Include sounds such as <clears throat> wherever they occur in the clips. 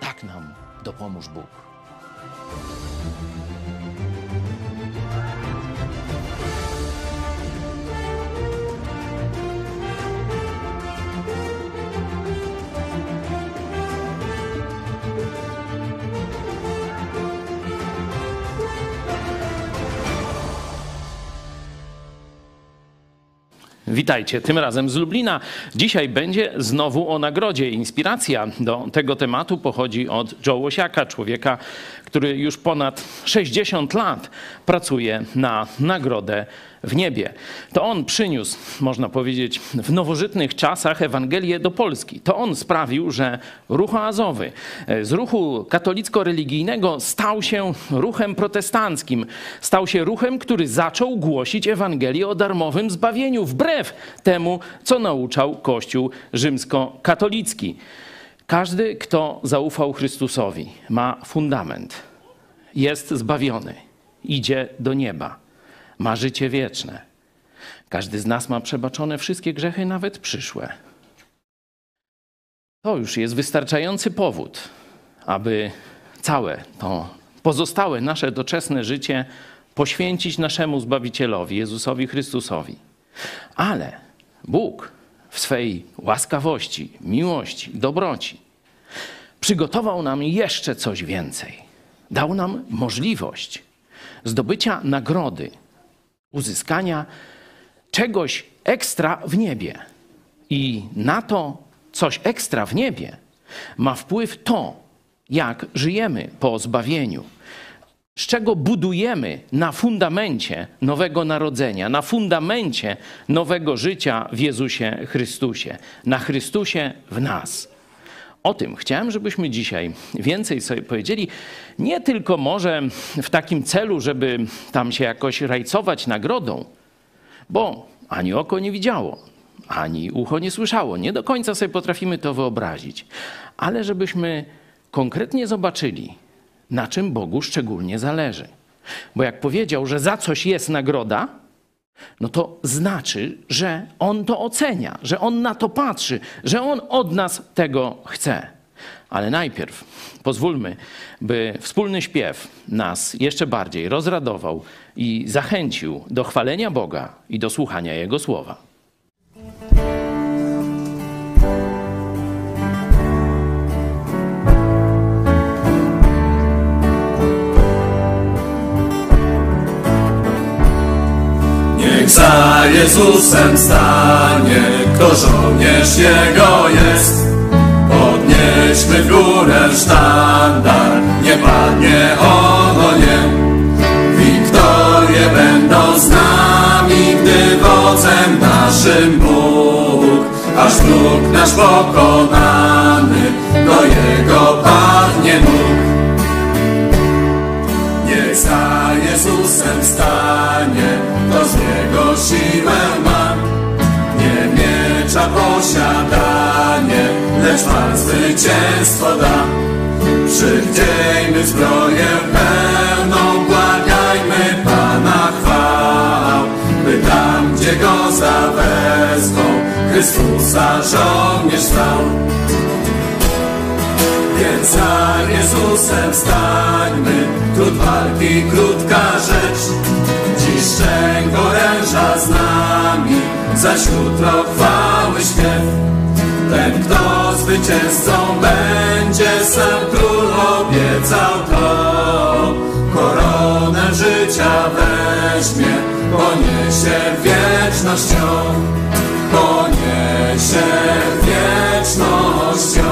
Tak nam dopomóż Bóg. Witajcie, tym razem z Lublina. Dzisiaj będzie znowu o nagrodzie. Inspiracja do tego tematu pochodzi od Joe Łosiaka, człowieka, który już ponad 60 lat pracuje na nagrodę w niebie. To on przyniósł, można powiedzieć, w nowożytnych czasach Ewangelię do Polski. To on sprawił, że ruch oazowy z ruchu katolicko-religijnego stał się ruchem protestanckim. Stał się ruchem, który zaczął głosić Ewangelię o darmowym zbawieniu, wbrew temu, co nauczał Kościół rzymskokatolicki. Każdy, kto zaufał Chrystusowi, ma fundament, jest zbawiony, idzie do nieba ma życie wieczne. Każdy z nas ma przebaczone wszystkie grzechy, nawet przyszłe. To już jest wystarczający powód, aby całe to pozostałe nasze doczesne życie poświęcić naszemu Zbawicielowi, Jezusowi Chrystusowi. Ale Bóg w swej łaskawości, miłości, dobroci przygotował nam jeszcze coś więcej. Dał nam możliwość zdobycia nagrody uzyskania czegoś ekstra w niebie. I na to coś ekstra w niebie ma wpływ to, jak żyjemy po zbawieniu, z czego budujemy na fundamencie nowego narodzenia, na fundamencie nowego życia w Jezusie Chrystusie, na Chrystusie w nas. O tym chciałem, żebyśmy dzisiaj więcej sobie powiedzieli. Nie tylko może w takim celu, żeby tam się jakoś rajcować nagrodą, bo ani oko nie widziało, ani ucho nie słyszało. Nie do końca sobie potrafimy to wyobrazić, ale żebyśmy konkretnie zobaczyli, na czym Bogu szczególnie zależy. Bo jak powiedział, że za coś jest nagroda, no to znaczy, że On to ocenia, że On na to patrzy, że On od nas tego chce. Ale najpierw pozwólmy, by wspólny śpiew nas jeszcze bardziej rozradował i zachęcił do chwalenia Boga i do słuchania Jego słowa. Za Jezusem stanie, kto żołnierz Jego jest. Podnieśmy w górę sztandar, nie padnie ono nie. Wiktorie będą znane. naszym Bóg, aż wróg nasz pokonany do Jego padnie nóg. Niech za Jezusem stanie, lecz ma zwycięstwo da. Przywdziejmy zbroję pełną, błagajmy Pana chwał, by tam, gdzie Go zawezwą, Chrystusa żołnierz stał. Więc za Jezusem stańmy, trud walki krótka rzecz. Dziś szczęk oręża z nami, zaś jutro chwały śpiew. Ten, kto zwycięzcą będzie, sam król obiecał to. Koronę życia weźmie, poniesie wiecznością, poniesie wiecznością.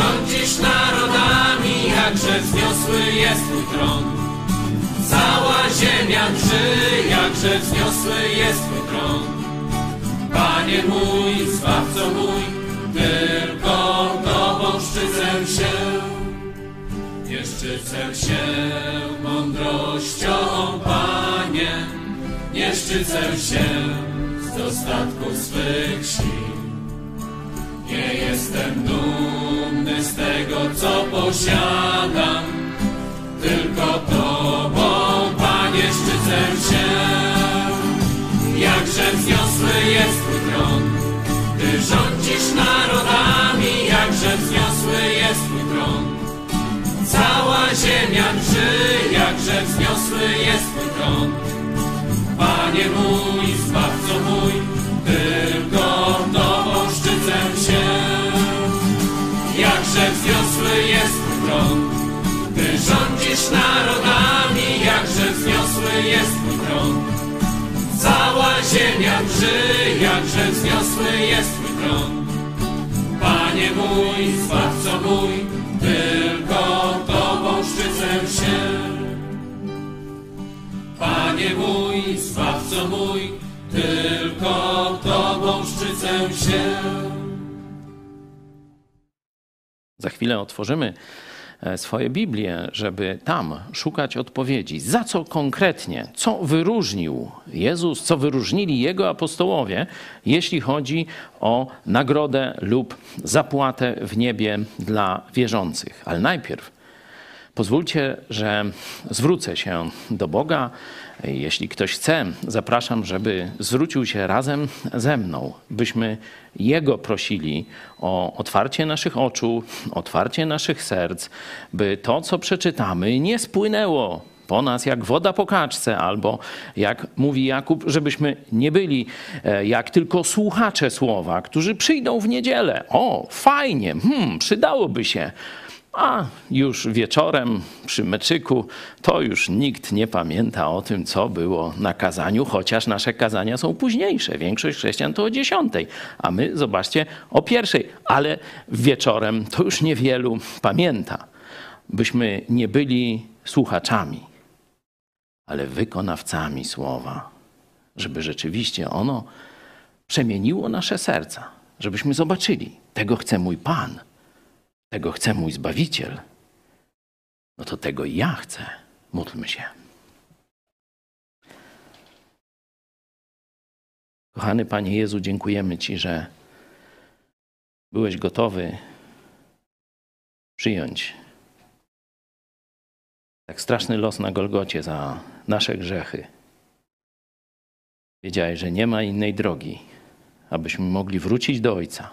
Rządzisz narodami, jakże wzniosły jest Twój tron. Cała ziemia drży, jakże wzniosły jest Twój tron. Panie mój, Zbawco mój, tylko Tobą szczycę się. Nie się mądrością, Panie, nie szczycę się z dostatku swych sił. Nie jestem dumny z tego, co posiadam, tylko Tobą, Panie, szczycę się. Jakże wzniosły jest Twój tron, Ty rządzisz narodami, jakże wzniosły jest Twój tron. Cała ziemia drży, jakże wzniosły jest Twój tron. Panie mój, Zbawco mój, tylko Tobą Jakże wzniosły jest Twój tron, Ty rządzisz narodami, jakże wzniosły jest Twój tron. Cała ziemia drży, jakże wzniosły jest Twój tron. Panie mój, Zbawco mój, tylko Tobą szczycę się. Panie mój, Zbawco mój, tylko Tobą szczycę się. Za chwilę otworzymy e, swoje Biblię, żeby tam szukać odpowiedzi. Za co konkretnie, co wyróżnił Jezus, co wyróżnili Jego apostołowie, jeśli chodzi o nagrodę lub zapłatę w niebie dla wierzących. Ale najpierw pozwólcie, że zwrócę się do Boga. Jeśli ktoś chce, zapraszam, żeby zwrócił się razem ze mną, byśmy Jego prosili o otwarcie naszych oczu, otwarcie naszych serc, by to, co przeczytamy, nie spłynęło po nas jak woda po kaczce, albo jak mówi Jakub, żebyśmy nie byli e, jak tylko słuchacze słowa, którzy przyjdą w niedzielę. O, fajnie, hmm, przydałoby się. A już wieczorem przy meczyku to już nikt nie pamięta o tym, co było na kazaniu, chociaż nasze kazania są późniejsze. Większość chrześcijan to o dziesiątej, a my, zobaczcie, o pierwszej. Ale wieczorem to już niewielu pamięta. Byśmy nie byli słuchaczami, ale wykonawcami słowa, żeby rzeczywiście ono przemieniło nasze serca, żebyśmy zobaczyli, tego chce mój Pan – tego chce mój Zbawiciel, no to tego ja chcę. Módlmy się. Kochany Panie Jezu, dziękujemy Ci, że byłeś gotowy przyjąć tak straszny los na Golgocie za nasze grzechy. Wiedziałeś, że nie ma innej drogi, abyśmy mogli wrócić do Ojca,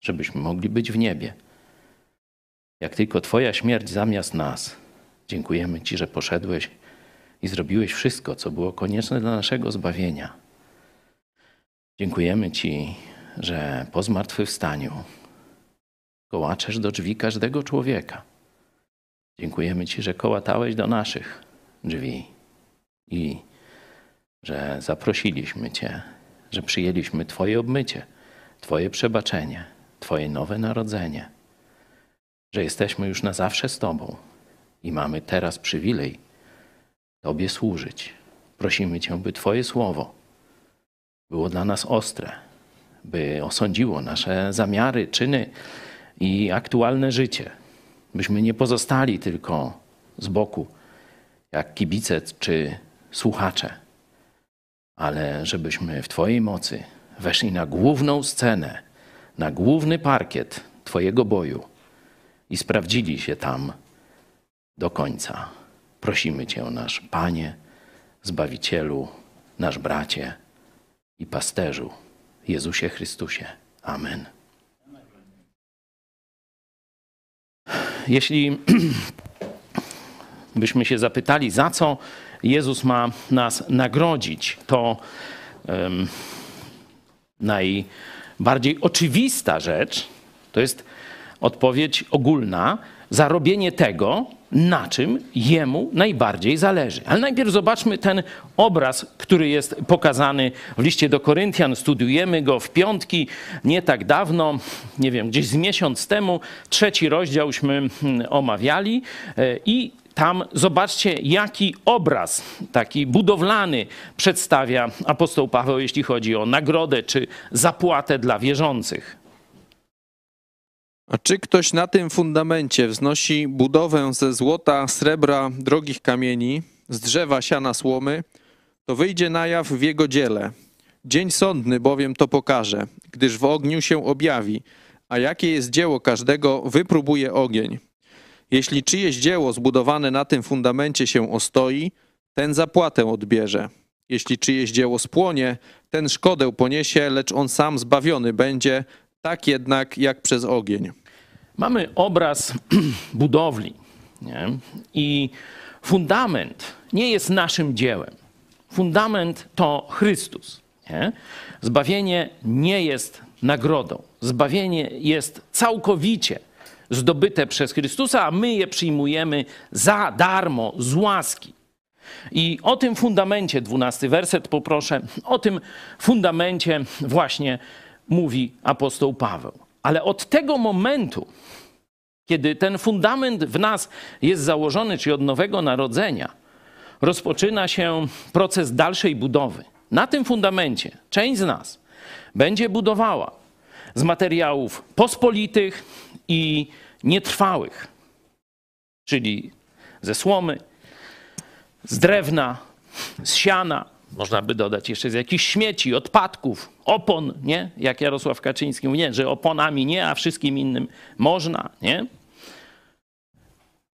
żebyśmy mogli być w niebie jak tylko Twoja śmierć zamiast nas. Dziękujemy Ci, że poszedłeś i zrobiłeś wszystko, co było konieczne dla naszego zbawienia. Dziękujemy Ci, że po zmartwychwstaniu kołaczesz do drzwi każdego człowieka. Dziękujemy Ci, że kołatałeś do naszych drzwi i że zaprosiliśmy Cię, że przyjęliśmy Twoje obmycie, Twoje przebaczenie, Twoje nowe narodzenie że jesteśmy już na zawsze z Tobą i mamy teraz przywilej Tobie służyć. Prosimy Cię, by Twoje słowo było dla nas ostre, by osądziło nasze zamiary, czyny i aktualne życie, byśmy nie pozostali tylko z boku, jak kibice czy słuchacze, ale żebyśmy w Twojej mocy weszli na główną scenę, na główny parkiet Twojego boju i sprawdzili się tam do końca. Prosimy Cię, nasz Panie, Zbawicielu, nasz bracie i pasterzu, Jezusie Chrystusie. Amen. Jeśli <clears throat> byśmy się zapytali, za co Jezus ma nas nagrodzić, to um, najbardziej oczywista rzecz to jest odpowiedź ogólna, za robienie tego, na czym jemu najbardziej zależy. Ale najpierw zobaczmy ten obraz, który jest pokazany w liście do Koryntian. Studiujemy go w piątki, nie tak dawno, nie wiem, gdzieś z miesiąc temu. Trzeci rozdziałśmy hmm, omawiali e, i tam zobaczcie, jaki obraz taki budowlany przedstawia apostoł Paweł, jeśli chodzi o nagrodę czy zapłatę dla wierzących. A czy ktoś na tym fundamencie wznosi budowę ze złota, srebra, drogich kamieni, z drzewa, siana, słomy, to wyjdzie na jaw w jego dziele. Dzień sądny bowiem to pokaże, gdyż w ogniu się objawi, a jakie jest dzieło każdego, wypróbuje ogień. Jeśli czyjeś dzieło zbudowane na tym fundamencie się ostoi, ten zapłatę odbierze. Jeśli czyjeś dzieło spłonie, ten szkodę poniesie, lecz on sam zbawiony będzie, tak jednak jak przez ogień. Mamy obraz <clears throat> budowli nie? i fundament nie jest naszym dziełem. Fundament to Chrystus. Nie? Zbawienie nie jest nagrodą. Zbawienie jest całkowicie zdobyte przez Chrystusa, a my je przyjmujemy za darmo, z łaski. I o tym fundamencie, dwunasty werset poproszę, o tym fundamencie właśnie mówi apostoł Paweł. Ale od tego momentu, kiedy ten fundament w nas jest założony, czyli od nowego narodzenia, rozpoczyna się proces dalszej budowy. Na tym fundamencie część z nas będzie budowała z materiałów pospolitych i nietrwałych, czyli ze słomy, z drewna, z siana, można by dodać jeszcze z jakichś śmieci, odpadków, opon, nie? Jak Jarosław Kaczyński mówi, nie, że oponami nie, a wszystkim innym można, nie?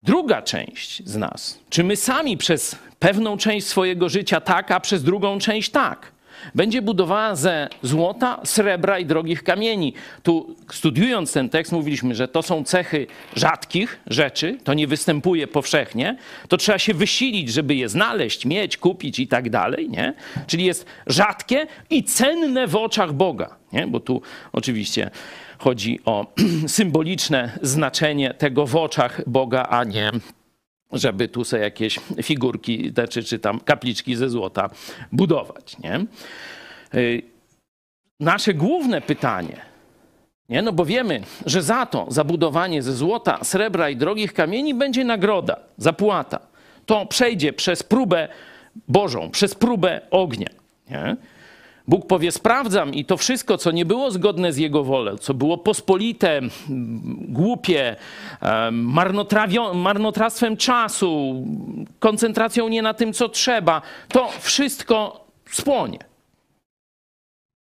Druga część z nas, czy my sami przez pewną część swojego życia tak, a przez drugą część tak, będzie budowała ze złota, srebra i drogich kamieni. Tu studiując ten tekst mówiliśmy, że to są cechy rzadkich rzeczy, to nie występuje powszechnie, to trzeba się wysilić, żeby je znaleźć, mieć, kupić i tak dalej, nie? Czyli jest rzadkie i cenne w oczach Boga, nie? Bo tu oczywiście chodzi o <clears throat> symboliczne znaczenie tego w oczach Boga, a nie żeby tu sobie jakieś figurki czy, czy tam kapliczki ze złota budować. Nie? Y, nasze główne pytanie, nie? no bo wiemy, że za to, za budowanie ze złota, srebra i drogich kamieni będzie nagroda, zapłata. To przejdzie przez próbę Bożą, przez próbę ognia. Nie? Bóg powie: Sprawdzam i to wszystko, co nie było zgodne z Jego wolą, co było pospolite, głupie, marnotrawstwem czasu, koncentracją nie na tym, co trzeba, to wszystko spłonie.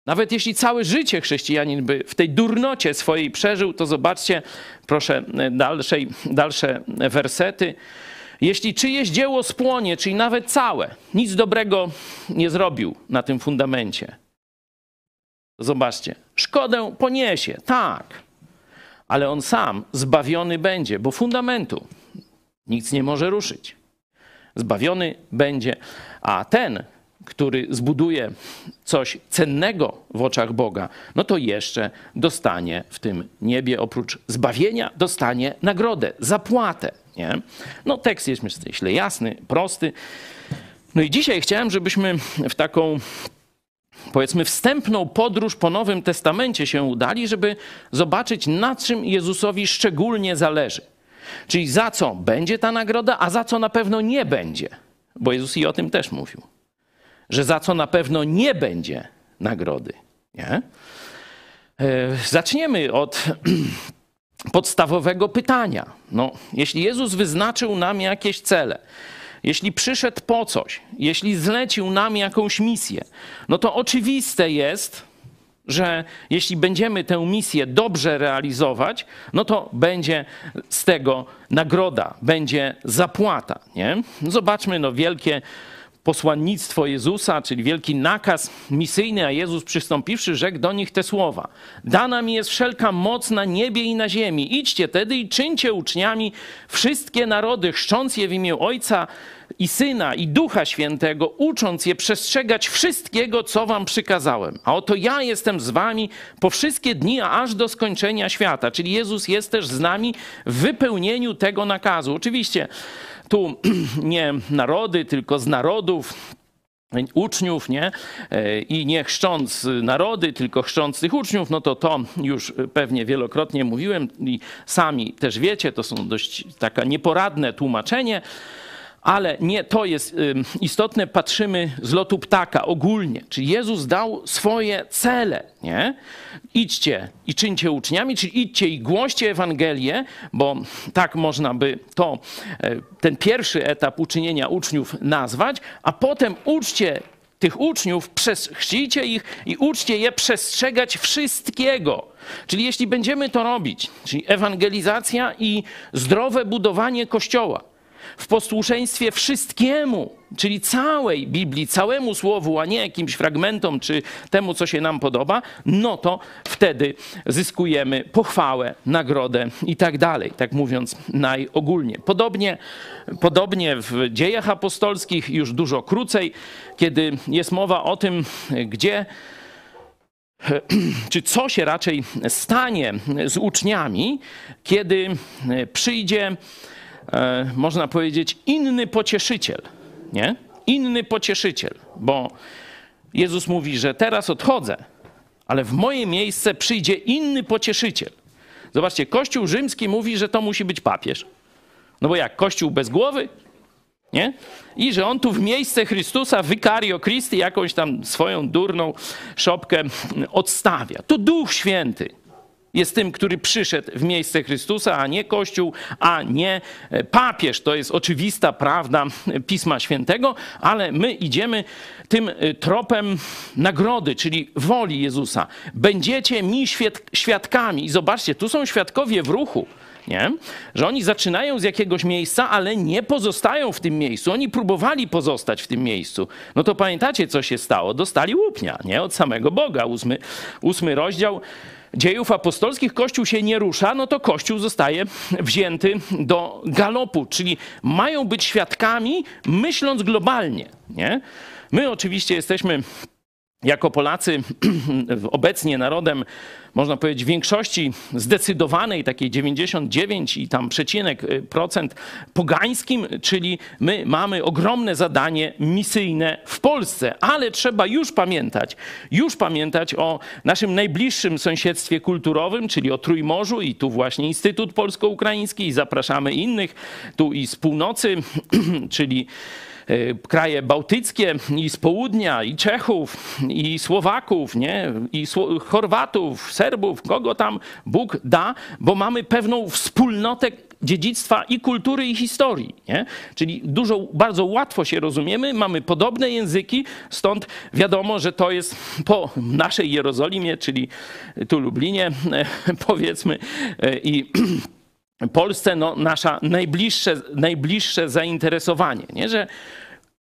Nawet jeśli całe życie chrześcijanin by w tej durnocie swojej przeżył, to zobaczcie, proszę, dalszej, dalsze wersety. Jeśli czyjeś dzieło spłonie, czyli nawet całe, nic dobrego nie zrobił na tym fundamencie. Zobaczcie, szkodę poniesie, tak, ale on sam zbawiony będzie, bo fundamentu nic nie może ruszyć. Zbawiony będzie, a ten, który zbuduje coś cennego w oczach Boga, no to jeszcze dostanie w tym niebie, oprócz zbawienia, dostanie nagrodę, zapłatę. Nie? No tekst jest myślę jasny, prosty. No i dzisiaj chciałem, żebyśmy w taką powiedzmy wstępną podróż po Nowym Testamencie się udali, żeby zobaczyć na czym Jezusowi szczególnie zależy. Czyli za co będzie ta nagroda, a za co na pewno nie będzie. Bo Jezus i o tym też mówił. Że za co na pewno nie będzie nagrody. Nie? E, zaczniemy od <clears throat> podstawowego pytania. No, jeśli Jezus wyznaczył nam jakieś cele, jeśli przyszedł po coś, jeśli zlecił nam jakąś misję, no to oczywiste jest, że jeśli będziemy tę misję dobrze realizować, no to będzie z tego nagroda, będzie zapłata. Nie? Zobaczmy no, wielkie posłannictwo Jezusa, czyli wielki nakaz misyjny, a Jezus przystąpiwszy rzekł do nich te słowa. Dana mi jest wszelka moc na niebie i na ziemi. Idźcie tedy i czyńcie uczniami wszystkie narody, chrzcząc je w imię Ojca i Syna i Ducha Świętego, ucząc je przestrzegać wszystkiego, co wam przykazałem. A oto ja jestem z wami po wszystkie dni, aż do skończenia świata. Czyli Jezus jest też z nami w wypełnieniu tego nakazu. Oczywiście tu <clears throat> nie narody, tylko z narodów uczniów, nie? I nie chrzcząc narody, tylko chrzcząc tych uczniów, no to to już pewnie wielokrotnie mówiłem i sami też wiecie, to są dość taka nieporadne tłumaczenie, ale nie to jest istotne, patrzymy z lotu ptaka ogólnie. Czyli Jezus dał swoje cele, nie? Idźcie i czyńcie uczniami, czyli idźcie i głoście Ewangelię, bo tak można by to, e, ten pierwszy etap uczynienia uczniów nazwać, a potem uczcie tych uczniów, chrzcijcie ich i uczcie je przestrzegać wszystkiego. Czyli jeśli będziemy to robić, czyli ewangelizacja i zdrowe budowanie Kościoła, w posłuszeństwie wszystkiemu, czyli całej Biblii, całemu słowu, a nie jakimś fragmentom czy temu, co się nam podoba, no to wtedy zyskujemy pochwałę, nagrodę i tak dalej, tak mówiąc najogólniej. Podobnie, podobnie w dziejach apostolskich, już dużo krócej, kiedy jest mowa o tym, gdzie <clears throat> czy co się raczej stanie z uczniami, kiedy przyjdzie E, można powiedzieć, inny pocieszyciel, nie? Inny pocieszyciel, bo Jezus mówi, że teraz odchodzę, ale w moje miejsce przyjdzie inny pocieszyciel. Zobaczcie, Kościół rzymski mówi, że to musi być papież. No bo jak, Kościół bez głowy? Nie? I że on tu w miejsce Chrystusa, Vicario Christi, jakąś tam swoją durną szopkę odstawia. To Duch Święty jest tym, który przyszedł w miejsce Chrystusa, a nie Kościół, a nie e, papież. To jest oczywista prawda <laughs> Pisma Świętego, ale my idziemy tym e, tropem nagrody, czyli woli Jezusa. Będziecie mi świadkami. I zobaczcie, tu są świadkowie w ruchu. Nie? Że oni zaczynają z jakiegoś miejsca, ale nie pozostają w tym miejscu. Oni próbowali pozostać w tym miejscu. No to pamiętacie, co się stało? Dostali łupnia, nie? Od samego Boga. Ósmy, ósmy rozdział dziejów apostolskich Kościół się nie rusza, no to Kościół zostaje wzięty do galopu, czyli mają być świadkami, myśląc globalnie. Nie? My oczywiście jesteśmy jako Polacy <clears throat> obecnie narodem, można powiedzieć, większości zdecydowanej, takiej 99 i tam przecinek y, procent pogańskim, czyli my mamy ogromne zadanie misyjne w Polsce, ale trzeba już pamiętać, już pamiętać o naszym najbliższym sąsiedztwie kulturowym, czyli o Trójmorzu i tu właśnie Instytut Polsko-Ukraiński i zapraszamy innych tu i z północy, <clears throat> czyli kraje bałtyckie i z południa, i Czechów, i Słowaków, nie? i Chorwatów, Serbów, kogo tam Bóg da, bo mamy pewną wspólnotę dziedzictwa i kultury, i historii. Nie? Czyli dużo, bardzo łatwo się rozumiemy, mamy podobne języki, stąd wiadomo, że to jest po naszej Jerozolimie, czyli tu Lublinie, <laughs> powiedzmy, e, i <clears throat> Polsce no, nasza najbliższe, najbliższe zainteresowanie, nie? że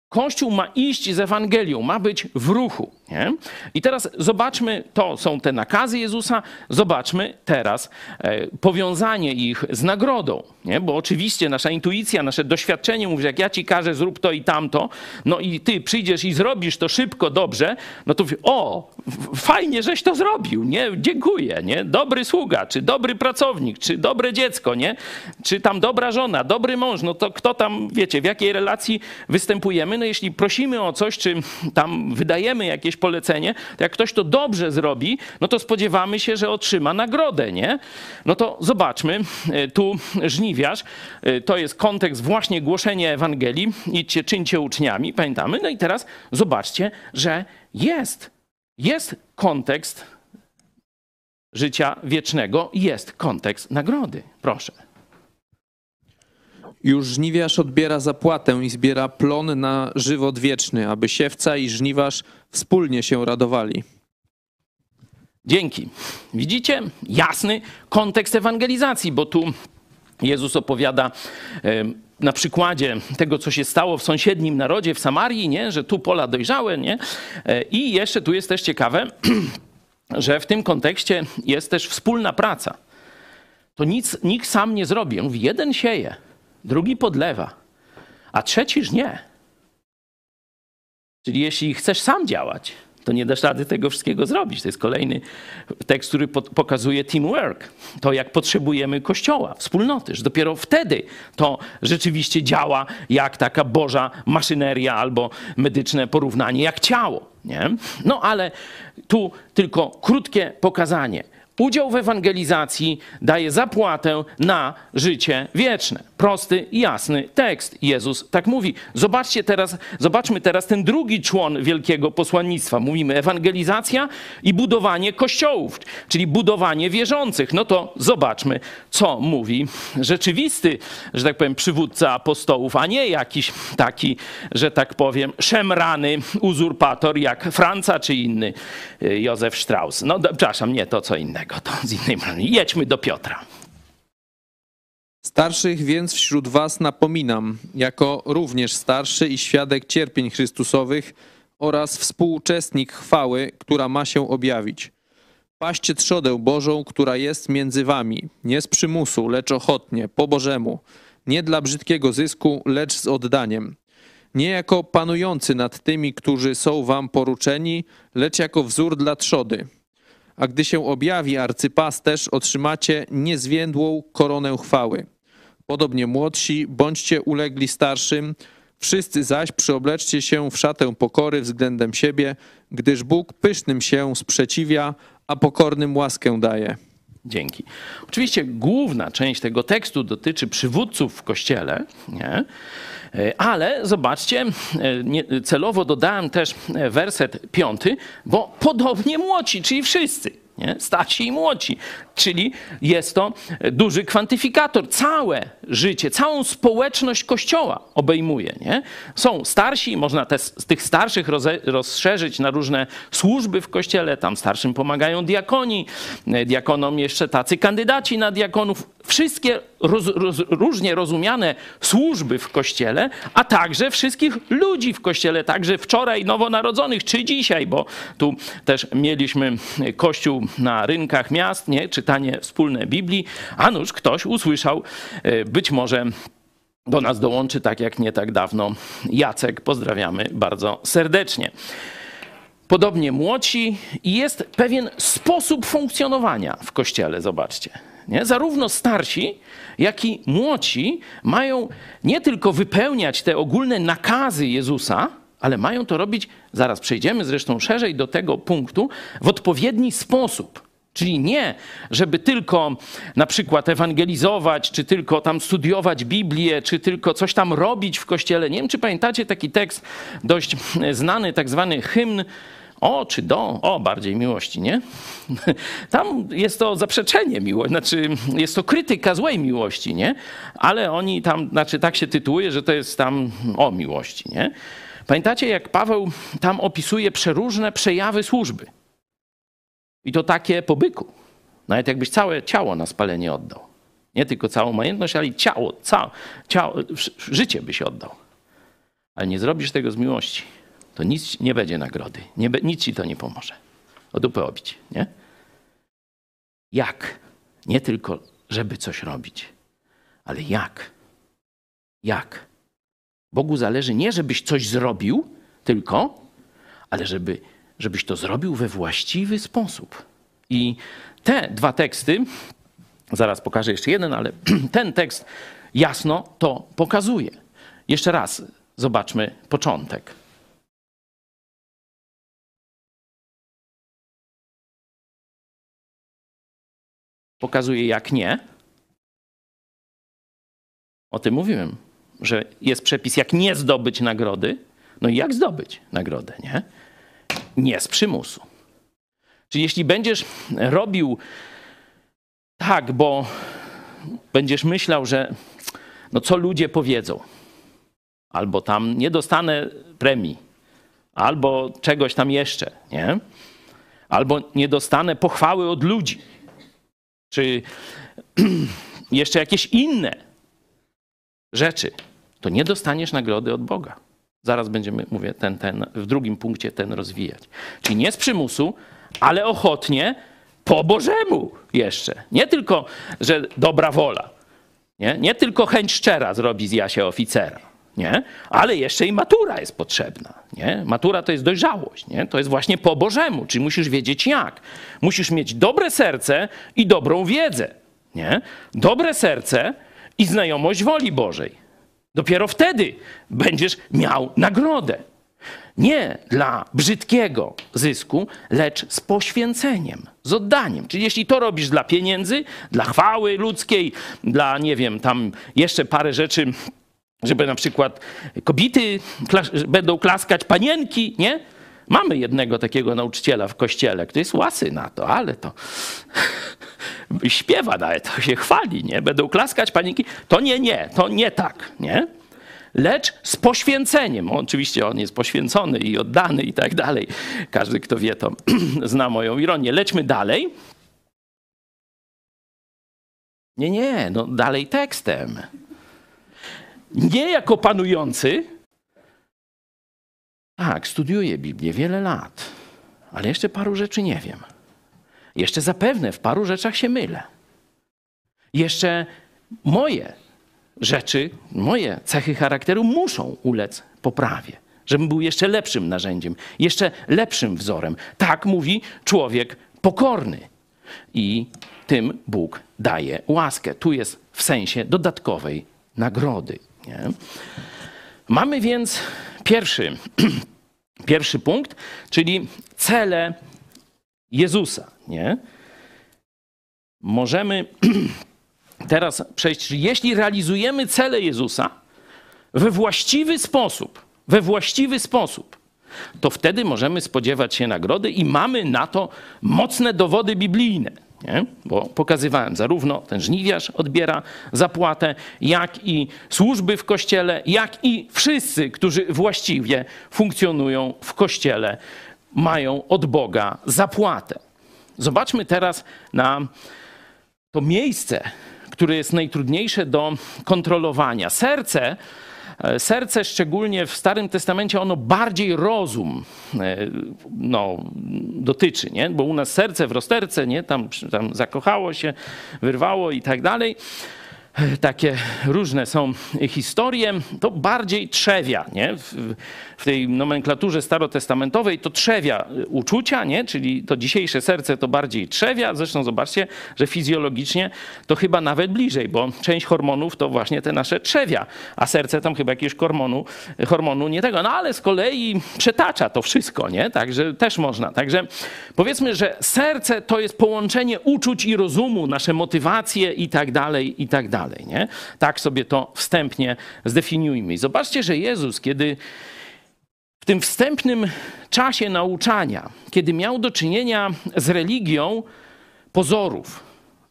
Kościół ma iść z Ewangelią, ma być w ruchu. Nie? I teraz zobaczmy, to są te nakazy Jezusa, zobaczmy teraz e, powiązanie ich z nagrodą. Nie? Bo oczywiście nasza intuicja, nasze doświadczenie mówi, że jak ja ci każę, zrób to i tamto, no i ty przyjdziesz i zrobisz to szybko, dobrze, no to o, fajnie, żeś to zrobił, nie? Dziękuję, nie? Dobry sługa, czy dobry pracownik, czy dobre dziecko, nie? Czy tam dobra żona, dobry mąż, no to kto tam, wiecie, w jakiej relacji występujemy? No jeśli prosimy o coś, czy tam wydajemy jakieś polecenie, to jak ktoś to dobrze zrobi, no to spodziewamy się, że otrzyma nagrodę, nie? No to zobaczmy, e, tu żniwiarz, e, to jest kontekst właśnie głoszenia Ewangelii, idźcie, czyńcie uczniami, pamiętamy? No i teraz zobaczcie, że jest, jest kontekst życia wiecznego, jest kontekst nagrody. Proszę. Już żniwiarz odbiera zapłatę i zbiera plon na żywot wieczny, aby siewca i żniwarz wspólnie się radowali. Dzięki. Widzicie? Jasny kontekst ewangelizacji, bo tu Jezus opowiada na przykładzie tego, co się stało w sąsiednim narodzie, w Samarii, nie? że tu pola dojrzałe. Nie? E, I jeszcze tu jest też ciekawe, <clears throat> że w tym kontekście jest też wspólna praca. To nic nikt sam nie zrobi. On mówi, jeden sieje, drugi podlewa, a trzeci nie. Czyli jeśli chcesz sam działać, to nie dasz rady tego wszystkiego zrobić. To jest kolejny tekst, który pokazuje teamwork. To, jak potrzebujemy kościoła, wspólnoty, że dopiero wtedy to rzeczywiście działa jak taka boża maszyneria albo medyczne porównanie, jak ciało. Nie? No ale tu tylko krótkie pokazanie. Udział w ewangelizacji daje zapłatę na życie wieczne. Prosty, jasny tekst. Jezus tak mówi. Zobaczcie teraz, zobaczmy teraz ten drugi człon wielkiego posłannictwa. Mówimy ewangelizacja i budowanie kościołów, czyli budowanie wierzących. No to zobaczmy, co mówi rzeczywisty, że tak powiem, przywódca apostołów, a nie jakiś taki, że tak powiem, szemrany uzurpator jak Franca czy inny y, Józef Strauss. No, przepraszam, nie to co innego, to z innej strony. Jedźmy do Piotra. Starszych więc wśród was napominam, jako również starszy i świadek cierpień Chrystusowych oraz współuczestnik chwały, która ma się objawić. Paście trzodę Bożą, która jest między wami, nie z przymusu, lecz ochotnie, po Bożemu, nie dla brzydkiego zysku, lecz z oddaniem. Nie jako panujący nad tymi, którzy są wam poruczeni, lecz jako wzór dla trzody. A gdy się objawi arcypasterz, otrzymacie niezwiędłą koronę chwały. Podobnie młodsi, bądźcie ulegli starszym, wszyscy zaś przyobleczcie się w szatę pokory względem siebie, gdyż Bóg pysznym się sprzeciwia, a pokornym łaskę daje. Dzięki. Oczywiście główna część tego tekstu dotyczy przywódców w kościele, nie? E, ale zobaczcie, e, celowo dodałem też e, werset piąty, bo podobnie młodzi, czyli wszyscy nie? starsi i młodzi. Czyli jest to duży kwantyfikator. Całe życie, całą społeczność Kościoła obejmuje. Nie? Są starsi, można te, tych starszych rozszerzyć na różne służby w Kościele. Tam starszym pomagają diakoni, diakonom jeszcze tacy kandydaci na diakonów. Wszystkie roz, roz, różnie rozumiane służby w Kościele, a także wszystkich ludzi w Kościele, także wczoraj nowonarodzonych, czy dzisiaj, bo tu też mieliśmy Kościół na rynkach miast, nie? czytanie wspólne Biblii, a nuż ktoś usłyszał, e, być może do nas dołączy, tak jak nie tak dawno Jacek. Pozdrawiamy bardzo serdecznie. Podobnie młodzi i jest pewien sposób funkcjonowania w kościele, zobaczcie. Nie? Zarówno starsi, jak i młodzi mają nie tylko wypełniać te ogólne nakazy Jezusa, ale mają to robić, zaraz przejdziemy zresztą szerzej do tego punktu, w odpowiedni sposób. Czyli nie, żeby tylko na przykład ewangelizować, czy tylko tam studiować Biblię, czy tylko coś tam robić w kościele. Nie wiem, czy pamiętacie taki tekst dość znany, tak zwany hymn o czy do, o bardziej miłości, nie? <laughs> Tam jest to zaprzeczenie miłości, znaczy jest to krytyka złej miłości, nie? Ale oni tam, znaczy tak się tytułuje, że to jest tam o miłości, nie? Pamiętacie, jak Paweł tam opisuje przeróżne przejawy służby? I to takie po byku. Nawet jakbyś całe ciało na spalenie oddał. Nie tylko całą majątność, ale i ciało, całe, ciało, życie byś oddał. Ale nie zrobisz tego z miłości to nic nie będzie nagrody. Nie, nic ci to nie pomoże. O dupę obić, nie? Jak? Nie tylko, żeby coś robić, ale jak? Jak? Bogu zależy nie, żebyś coś zrobił, tylko, ale żeby, żebyś to zrobił we właściwy sposób. I te dwa teksty, zaraz pokażę jeszcze jeden, ale <clears throat> ten tekst jasno to pokazuje. Jeszcze raz zobaczmy początek. pokazuje, jak nie. O tym mówiłem, że jest przepis, jak nie zdobyć nagrody. No i jak zdobyć nagrodę, nie? Nie z przymusu. Czyli jeśli będziesz robił tak, bo będziesz myślał, że no co ludzie powiedzą, albo tam nie dostanę premii, albo czegoś tam jeszcze, nie? Albo nie dostanę pochwały od ludzi czy <clears throat> jeszcze jakieś inne rzeczy, to nie dostaniesz nagrody od Boga. Zaraz będziemy, mówię, ten, ten, w drugim punkcie ten rozwijać. Czyli nie z przymusu, ale ochotnie po Bożemu jeszcze. Nie tylko, że dobra wola. Nie, nie tylko chęć szczera zrobi z Jasia oficera. Nie? Ale jeszcze i matura jest potrzebna. Nie? Matura to jest dojrzałość. Nie? To jest właśnie po Bożemu, czyli musisz wiedzieć jak. Musisz mieć dobre serce i dobrą wiedzę. Nie? Dobre serce i znajomość woli Bożej. Dopiero wtedy będziesz miał nagrodę. Nie dla brzydkiego zysku, lecz z poświęceniem, z oddaniem. Czyli jeśli to robisz dla pieniędzy, dla chwały ludzkiej, dla, nie wiem, tam jeszcze parę rzeczy żeby na przykład kobiety klas będą klaskać panienki, nie? Mamy jednego takiego nauczyciela w kościele, który jest łasy na to, ale to <laughs> śpiewa nawet, to się chwali, nie? Będą klaskać panienki. To nie, nie, to nie tak, nie? Lecz z poświęceniem. Oczywiście on jest poświęcony i oddany i tak dalej. Każdy, kto wie, to <clears throat> zna moją ironię. Lećmy dalej. Nie, nie, no dalej tekstem nie jako panujący. Tak, studiuję Biblię wiele lat, ale jeszcze paru rzeczy nie wiem. Jeszcze zapewne w paru rzeczach się mylę. Jeszcze moje rzeczy, moje cechy charakteru muszą ulec poprawie, żebym był jeszcze lepszym narzędziem, jeszcze lepszym wzorem. Tak mówi człowiek pokorny. I tym Bóg daje łaskę. Tu jest w sensie dodatkowej nagrody. Nie? Mamy więc pierwszy, <clears throat> pierwszy punkt, czyli cele Jezusa, nie? Możemy <clears throat> teraz przejść, jeśli realizujemy cele Jezusa we właściwy sposób, we właściwy sposób, to wtedy możemy spodziewać się nagrody i mamy na to mocne dowody biblijne. Nie? Bo pokazywałem, zarówno ten żniwiarz odbiera zapłatę, jak i służby w kościele, jak i wszyscy, którzy właściwie funkcjonują w kościele, mają od Boga zapłatę. Zobaczmy teraz na to miejsce, które jest najtrudniejsze do kontrolowania. Serce serce, szczególnie w Starym Testamencie, ono bardziej rozum e, no, dotyczy, nie? bo u nas serce w rozterce, nie? Tam, tam zakochało się, wyrwało i tak dalej takie różne są historie, to bardziej trzewia, nie? W, w, tej nomenklaturze starotestamentowej to trzewia uczucia, nie? Czyli to dzisiejsze serce to bardziej trzewia. Zresztą zobaczcie, że fizjologicznie to chyba nawet bliżej, bo część hormonów to właśnie te nasze trzewia, a serce tam chyba jakiegoś hormonu, hormonu nie tego. No ale z kolei przetacza to wszystko, nie? Także też można. Także powiedzmy, że serce to jest połączenie uczuć i rozumu, nasze motywacje i tak dalej, i tak dalej dalej. Nie? Tak sobie to wstępnie zdefiniujmy. I zobaczcie, że Jezus, kiedy w tym wstępnym czasie nauczania, kiedy miał do czynienia z religią pozorów,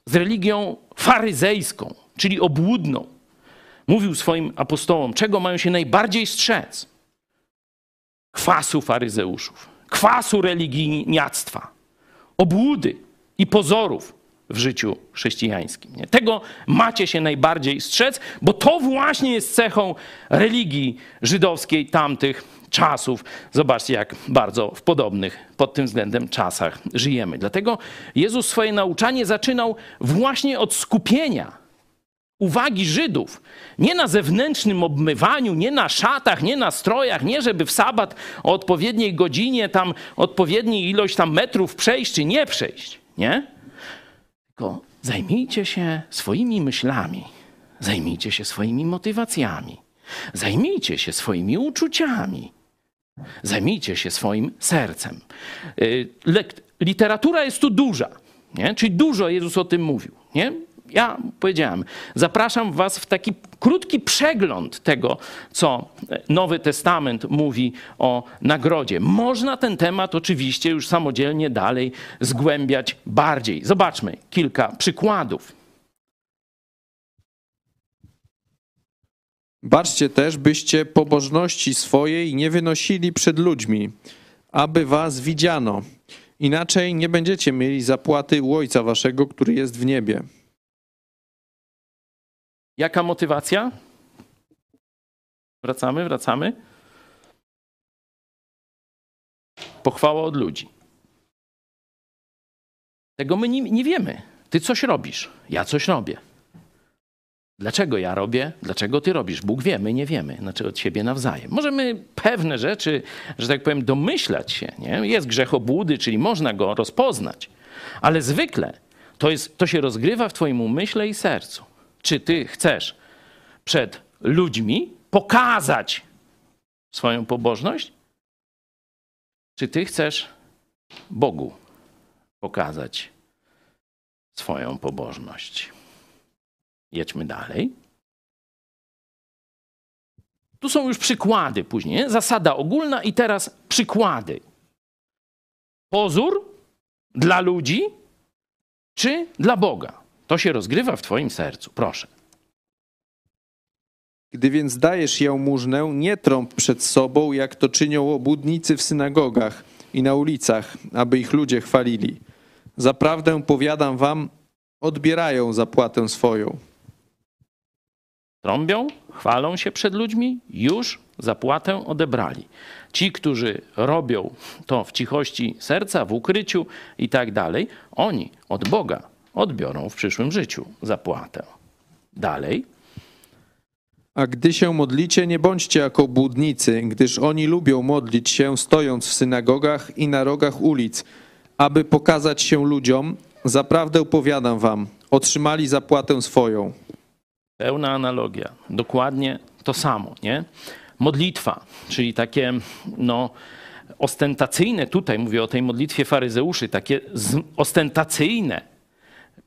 z religią faryzejską, czyli obłudną, mówił swoim apostołom, czego mają się najbardziej strzec. Kwasu faryzeuszów, kwasu religijniactwa, obłudy i pozorów, w życiu chrześcijańskim. Nie? Tego macie się najbardziej strzec, bo to właśnie jest cechą religii żydowskiej tamtych czasów. Zobaczcie, jak bardzo w podobnych pod tym względem czasach żyjemy. Dlatego Jezus swoje nauczanie zaczynał właśnie od skupienia uwagi Żydów. Nie na zewnętrznym obmywaniu, nie na szatach, nie na strojach, nie żeby w sabat o odpowiedniej godzinie tam odpowiedniej ilość tam metrów przejść czy nie przejść. Nie? Tylko zajmijcie się swoimi myślami, zajmijcie się swoimi motywacjami, zajmijcie się swoimi uczuciami, zajmijcie się swoim sercem. Y, literatura jest tu duża, nie? czyli dużo Jezus o tym mówił. Nie? Ja powiedziałem, zapraszam Was w taki krótki przegląd tego, co Nowy Testament mówi o nagrodzie. Można ten temat oczywiście już samodzielnie dalej zgłębiać bardziej. Zobaczmy kilka przykładów. Baczcie też, byście pobożności swojej nie wynosili przed ludźmi, aby was widziano. Inaczej nie będziecie mieli zapłaty u Ojca Waszego, który jest w niebie. Jaka motywacja? Wracamy, wracamy. Pochwała od ludzi. Tego my nie, nie wiemy. Ty coś robisz, ja coś robię. Dlaczego ja robię? Dlaczego ty robisz? Bóg wie, my nie wiemy. Znaczy od siebie nawzajem. Możemy pewne rzeczy, że tak powiem, domyślać się. Nie? Jest grzech obłudy, czyli można go rozpoznać. Ale zwykle to, jest, to się rozgrywa w twoim umyśle i sercu. Czy ty chcesz przed ludźmi pokazać swoją pobożność? Czy ty chcesz Bogu pokazać swoją pobożność? Jedźmy dalej. Tu są już przykłady później. Zasada ogólna i teraz przykłady. Pozór dla ludzi czy dla Boga? To się rozgrywa w Twoim sercu. Proszę. Gdy więc dajesz jałmużnę, nie trąb przed sobą, jak to czynią obłudnicy w synagogach i na ulicach, aby ich ludzie chwalili. Zaprawdę powiadam wam, odbierają zapłatę swoją. Trąbią, chwalą się przed ludźmi, już zapłatę odebrali. Ci, którzy robią to w cichości serca, w ukryciu i tak dalej, oni od Boga odbiorą w przyszłym życiu zapłatę. Dalej. A gdy się modlicie, nie bądźcie jako błudnicy, gdyż oni lubią modlić się stojąc w synagogach i na rogach ulic, aby pokazać się ludziom. Zaprawdę powiadam wam, otrzymali zapłatę swoją. Pełna analogia. Dokładnie to samo, nie? Modlitwa, czyli takie, no, ostentacyjne, tutaj mówię o tej modlitwie faryzeuszy, takie ostentacyjne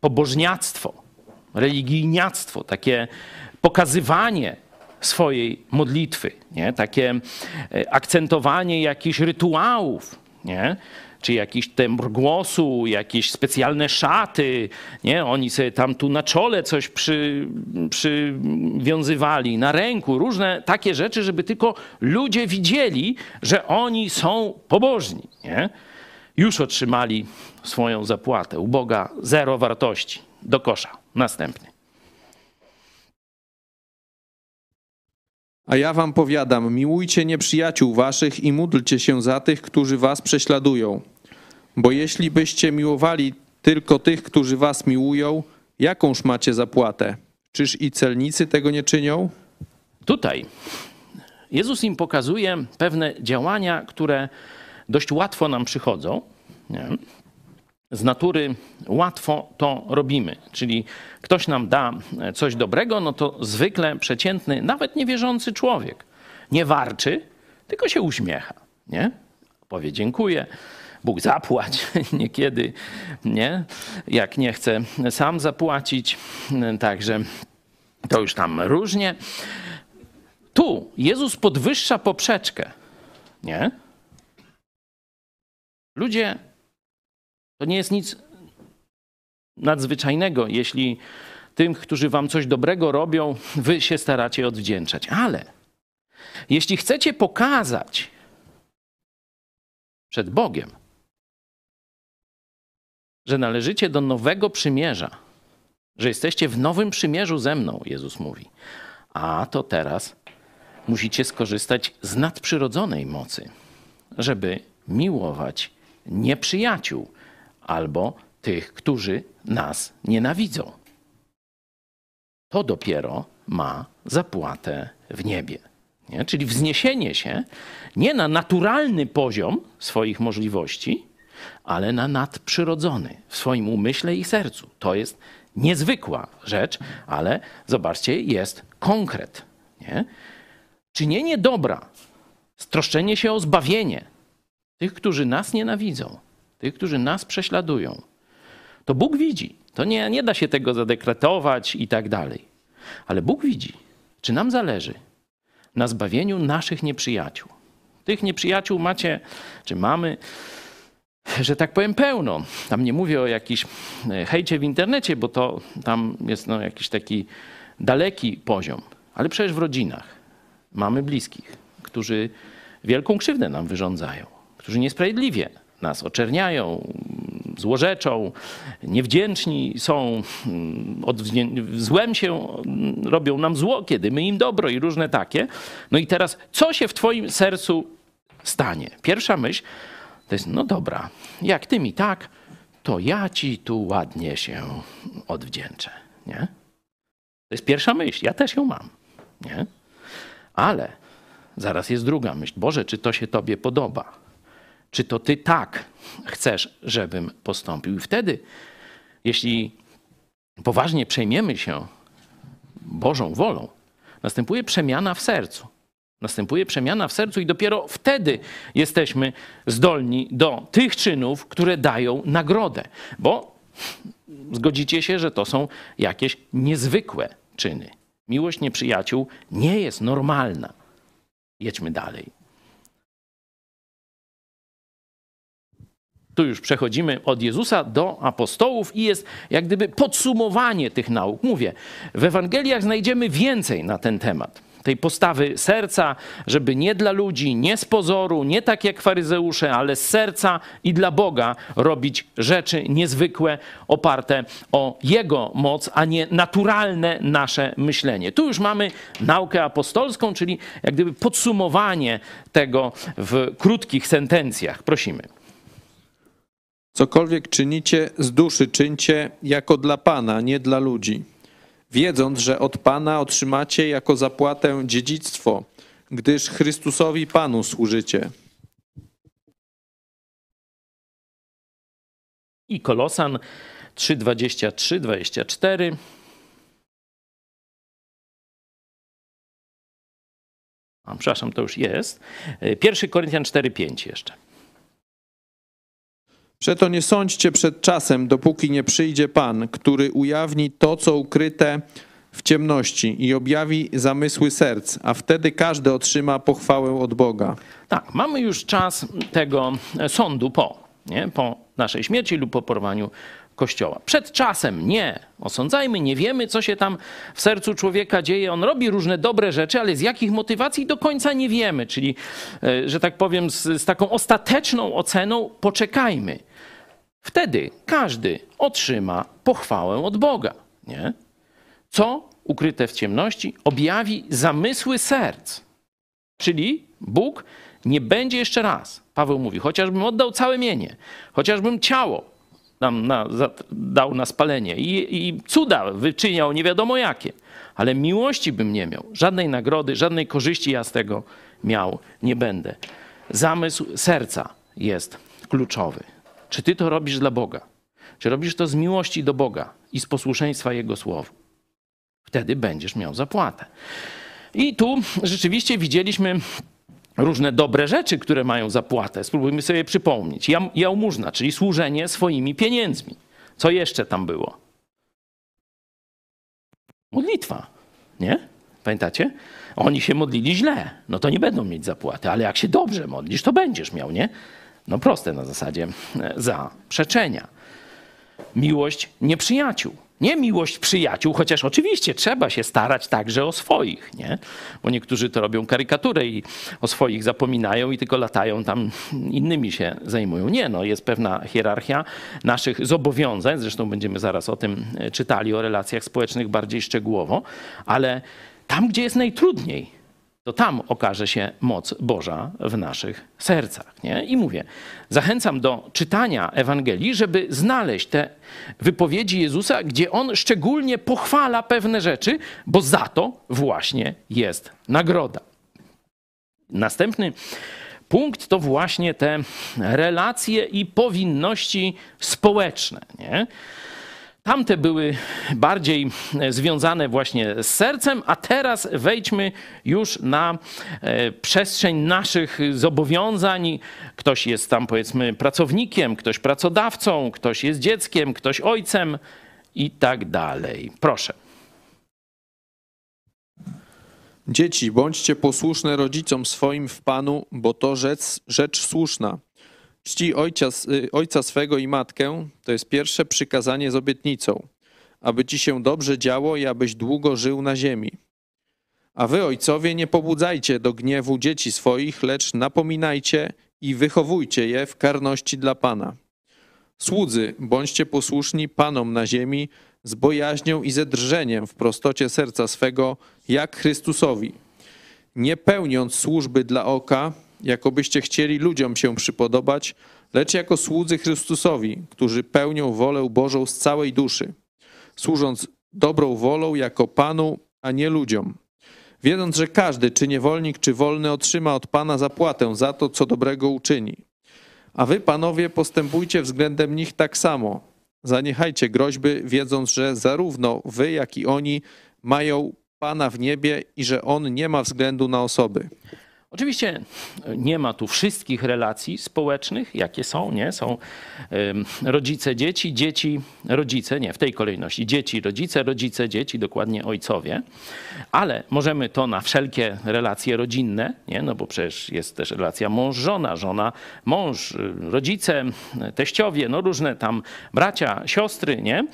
pobożniactwo, religijniactwo, takie pokazywanie swojej modlitwy, nie? takie e, akcentowanie jakichś rytuałów, nie? czy jakiś tembr głosu, jakieś specjalne szaty, nie? Oni sobie tam tu na czole coś przy, przywiązywali, na ręku, różne takie rzeczy, żeby tylko ludzie widzieli, że oni są pobożni, nie? Już otrzymali swoją zapłatę. U Boga zero wartości. Do kosza. Następny. A ja wam powiadam, miłujcie nieprzyjaciół waszych i módlcie się za tych, którzy was prześladują. Bo jeśli byście miłowali tylko tych, którzy was miłują, jakąż macie zapłatę? Czyż i celnicy tego nie czynią? Tutaj Jezus im pokazuje pewne działania, które dość łatwo nam przychodzą. Nie? z natury łatwo to robimy. Czyli ktoś nam da coś dobrego, no to zwykle przeciętny, nawet niewierzący człowiek nie warczy, tylko się uśmiecha, nie? Powie dziękuję, Bóg zapłać <laughs> niekiedy, nie? Jak nie chce sam zapłacić, także to już tam różnie. Tu Jezus podwyższa poprzeczkę, nie? Ludzie to nie jest nic nadzwyczajnego, jeśli tym, którzy wam coś dobrego robią, <laughs> wy się staracie odwdzięczać. Ale jeśli chcecie pokazać przed Bogiem, że należycie do nowego przymierza, że jesteście w nowym przymierzu ze mną, Jezus mówi, a to teraz musicie skorzystać z nadprzyrodzonej mocy, żeby miłować nieprzyjaciół albo tych, którzy nas nienawidzą. To dopiero ma zapłatę w niebie. Nie? Czyli wzniesienie się nie na naturalny poziom swoich możliwości, ale na nadprzyrodzony w swoim umyśle i sercu. To jest niezwykła rzecz, ale zobaczcie, jest konkret. Nie? Czynienie dobra, stroszczenie się o zbawienie tych, którzy nas nienawidzą, tych, którzy nas prześladują, to Bóg widzi. To nie, nie da się tego zadekretować i tak dalej. Ale Bóg widzi, czy nam zależy na zbawieniu naszych nieprzyjaciół. Tych nieprzyjaciół macie, czy mamy, że tak powiem, pełno. Tam nie mówię o jakimś e, hejcie w internecie, bo to tam jest no, jakiś taki daleki poziom. Ale przecież w rodzinach mamy bliskich, którzy wielką krzywdę nam wyrządzają, którzy niesprawiedliwie nas oczerniają, złorzeczą, niewdzięczni są, złem się robią nam zło, kiedy my im dobro i różne takie. No i teraz, co się w Twoim sercu stanie? Pierwsza myśl to jest, no dobra, jak Ty mi tak, to ja Ci tu ładnie się odwdzięczę, nie? To jest pierwsza myśl, ja też ją mam, nie? Ale zaraz jest druga myśl. Boże, czy to się Tobie podoba? Czy to ty tak chcesz, żebym postąpił? I wtedy, jeśli poważnie przejmiemy się Bożą wolą, następuje przemiana w sercu. Następuje przemiana w sercu, i dopiero wtedy jesteśmy zdolni do tych czynów, które dają nagrodę. Bo zgodzicie się, że to są jakieś niezwykłe czyny. Miłość nieprzyjaciół nie jest normalna. Jedźmy dalej. Tu już przechodzimy od Jezusa do apostołów i jest jak gdyby podsumowanie tych nauk. Mówię, w Ewangeliach znajdziemy więcej na ten temat. Tej postawy serca, żeby nie dla ludzi, nie z pozoru, nie tak jak faryzeusze, ale z serca i dla Boga robić rzeczy niezwykłe, oparte o Jego moc, a nie naturalne nasze myślenie. Tu już mamy naukę apostolską, czyli jak gdyby podsumowanie tego w krótkich sentencjach. Prosimy. Cokolwiek czynicie, z duszy czyńcie jako dla Pana, nie dla ludzi, wiedząc, że od Pana otrzymacie jako zapłatę dziedzictwo, gdyż Chrystusowi Panu służycie. I Kolosan 3:23, 24. A, przepraszam, to już jest. 1 Koryntian 4,5 jeszcze. Przeto nie sądźcie przed czasem, dopóki nie przyjdzie Pan, który ujawni to, co ukryte w ciemności i objawi zamysły serc, a wtedy każdy otrzyma pochwałę od Boga. Tak, mamy już czas tego sądu po, nie? po naszej śmierci lub po porwaniu Kościoła. Przed czasem nie osądzajmy, nie wiemy, co się tam w sercu człowieka dzieje. On robi różne dobre rzeczy, ale z jakich motywacji do końca nie wiemy. Czyli, e, że tak powiem, z, z taką ostateczną oceną poczekajmy. Wtedy każdy otrzyma pochwałę od Boga. Nie? Co ukryte w ciemności objawi zamysły serc. Czyli Bóg nie będzie jeszcze raz. Paweł mówi, chociażbym oddał całe mienie, chociażbym ciało nam na, dał na spalenie i, i cuda wyczyniał nie wiadomo jakie, ale miłości bym nie miał. Żadnej nagrody, żadnej korzyści ja z tego miał nie będę. Zamysł serca jest kluczowy. Czy ty to robisz dla Boga? Czy robisz to z miłości do Boga i z posłuszeństwa Jego słowu? Wtedy będziesz miał zapłatę. I tu rzeczywiście widzieliśmy różne dobre rzeczy, które mają zapłatę. Spróbujmy sobie przypomnieć. Jałmużna, czyli służenie swoimi pieniędzmi. Co jeszcze tam było? Modlitwa, nie? Pamiętacie? Oni się modlili źle, no to nie będą mieć zapłaty, ale jak się dobrze modlisz, to będziesz miał, nie? No proste na zasadzie e, zaprzeczenia. Miłość nieprzyjaciół. Nie miłość przyjaciół, chociaż oczywiście trzeba się starać także o swoich, nie? Bo niektórzy to robią karykaturę i o swoich zapominają i tylko latają tam, innymi się zajmują. Nie, no jest pewna hierarchia naszych zobowiązań, zresztą będziemy zaraz o tym e, czytali, o relacjach społecznych bardziej szczegółowo, ale tam, gdzie jest najtrudniej, to tam okaże się moc Boża w naszych sercach. Nie? I mówię, zachęcam do czytania Ewangelii, żeby znaleźć te wypowiedzi Jezusa, gdzie on szczególnie pochwala pewne rzeczy, bo za to właśnie jest nagroda. Następny punkt to właśnie te relacje i powinności społeczne. Nie? Tamte były bardziej związane właśnie z sercem, a teraz wejdźmy już na e, przestrzeń naszych zobowiązań. Ktoś jest tam powiedzmy pracownikiem, ktoś pracodawcą, ktoś jest dzieckiem, ktoś ojcem i tak dalej. Proszę. Dzieci, bądźcie posłuszne rodzicom swoim w Panu, bo to rzecz, rzecz słuszna. Czci ojca, y, ojca swego i matkę to jest pierwsze przykazanie z obietnicą, aby ci się dobrze działo i abyś długo żył na ziemi. A wy, ojcowie, nie pobudzajcie do gniewu dzieci swoich, lecz napominajcie i wychowujcie je w karności dla Pana. Słudzy, bądźcie posłuszni Panom na ziemi z bojaźnią i ze drżeniem w prostocie serca swego, jak Chrystusowi, nie pełniąc służby dla oka, jakobyście chcieli ludziom się przypodobać, lecz jako słudzy Chrystusowi, którzy pełnią wolę Bożą z całej duszy, służąc dobrą wolą jako Panu, a nie ludziom. Wiedząc, że każdy, czy niewolnik, czy wolny, otrzyma od Pana zapłatę za to, co dobrego uczyni. A wy, panowie, postępujcie względem nich tak samo. Zaniechajcie groźby, wiedząc, że zarówno wy, jak i oni mają Pana w niebie i że On nie ma względu na osoby. Oczywiście nie ma tu wszystkich relacji społecznych, jakie są, nie? Są rodzice, dzieci, dzieci, rodzice, nie, w tej kolejności. Dzieci, rodzice, rodzice, dzieci, dokładnie ojcowie. Ale możemy to na wszelkie relacje rodzinne, nie? No bo przecież jest też relacja mąż-żona, żona, mąż, rodzice, teściowie, no różne tam bracia, siostry, nie?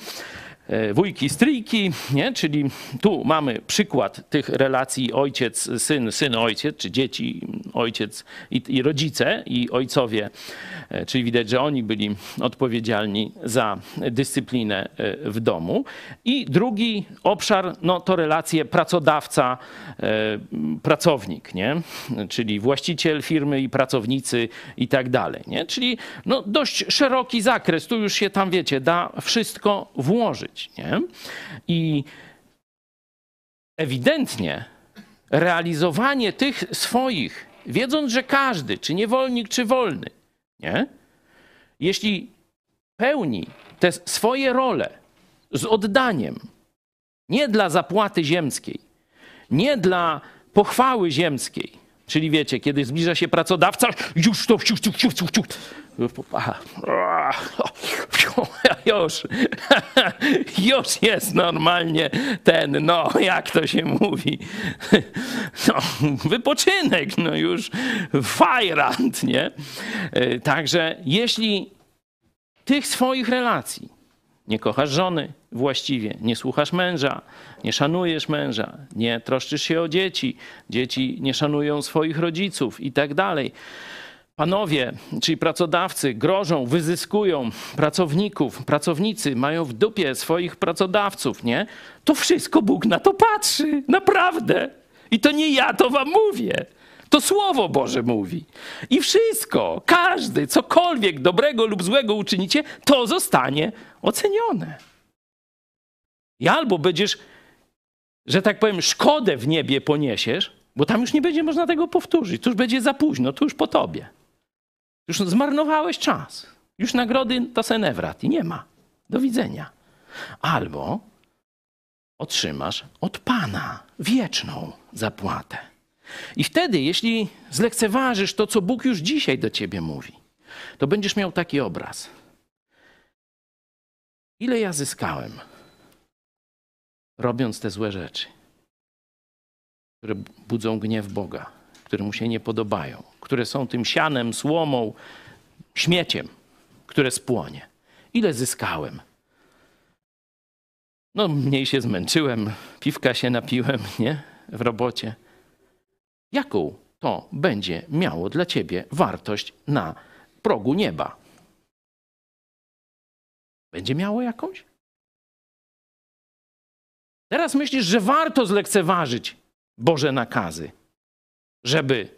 E, wujki, stryjki, nie? czyli tu mamy przykład tych relacji ojciec, syn, syn, ojciec, czy dzieci, ojciec i, i, rodzice i ojcowie, e, czyli widać, że oni byli odpowiedzialni za dyscyplinę e, w domu. I drugi obszar, no to relacje pracodawca, pracownik, nie? czyli właściciel firmy i pracownicy i tak dalej. Nie? Czyli no dość szeroki zakres, tu już się tam, wiecie, da wszystko włożyć. Nie? I ewidentnie realizowanie tych swoich, wiedząc, że każdy, czy niewolnik, czy wolny, nie? jeśli pełni te swoje role z oddaniem, nie dla zapłaty ziemskiej, nie dla pochwały ziemskiej, Czyli wiecie, kiedy zbliża się pracodawca, już to, już, już, już, już. Aha. <laughs> Już, <laughs> już jest normalnie ten, no jak to się mówi, <laughs> no, wypoczynek, no już fajrant, nie? Także jeśli tych swoich relacji nie kochasz żony właściwie, nie słuchasz męża, nie szanujesz męża, nie troszczysz się o dzieci, dzieci nie szanują swoich rodziców i tak dalej. Panowie, czyli pracodawcy, grożą, wyzyskują pracowników, pracownicy mają w dupie swoich pracodawców, nie? To wszystko Bóg na to patrzy, naprawdę. I to nie ja to wam mówię. To Słowo Boże mówi. I wszystko, każdy, cokolwiek dobrego lub złego uczynicie, to zostanie ocenione. I albo będziesz, że tak powiem, szkodę w niebie poniesiesz, bo tam już nie będzie można tego powtórzyć. To już będzie za późno, to już po tobie. Już zmarnowałeś czas. Już nagrody to senewrat i nie ma. Do widzenia. Albo otrzymasz od Pana wieczną zapłatę. I wtedy, jeśli zlekceważysz to, co Bóg już dzisiaj do ciebie mówi, to będziesz miał taki obraz. Ile ja zyskałem, robiąc te złe rzeczy, które budzą gniew Boga, które mu się nie podobają, które są tym sianem, słomą, śmieciem, które spłonie. Ile zyskałem? No, mniej się zmęczyłem, piwka się napiłem, <laughs> nie? W robocie jaką to będzie miało dla ciebie wartość na progu nieba? Będzie miało jakąś? Teraz myślisz, że warto zlekceważyć Boże nakazy, żeby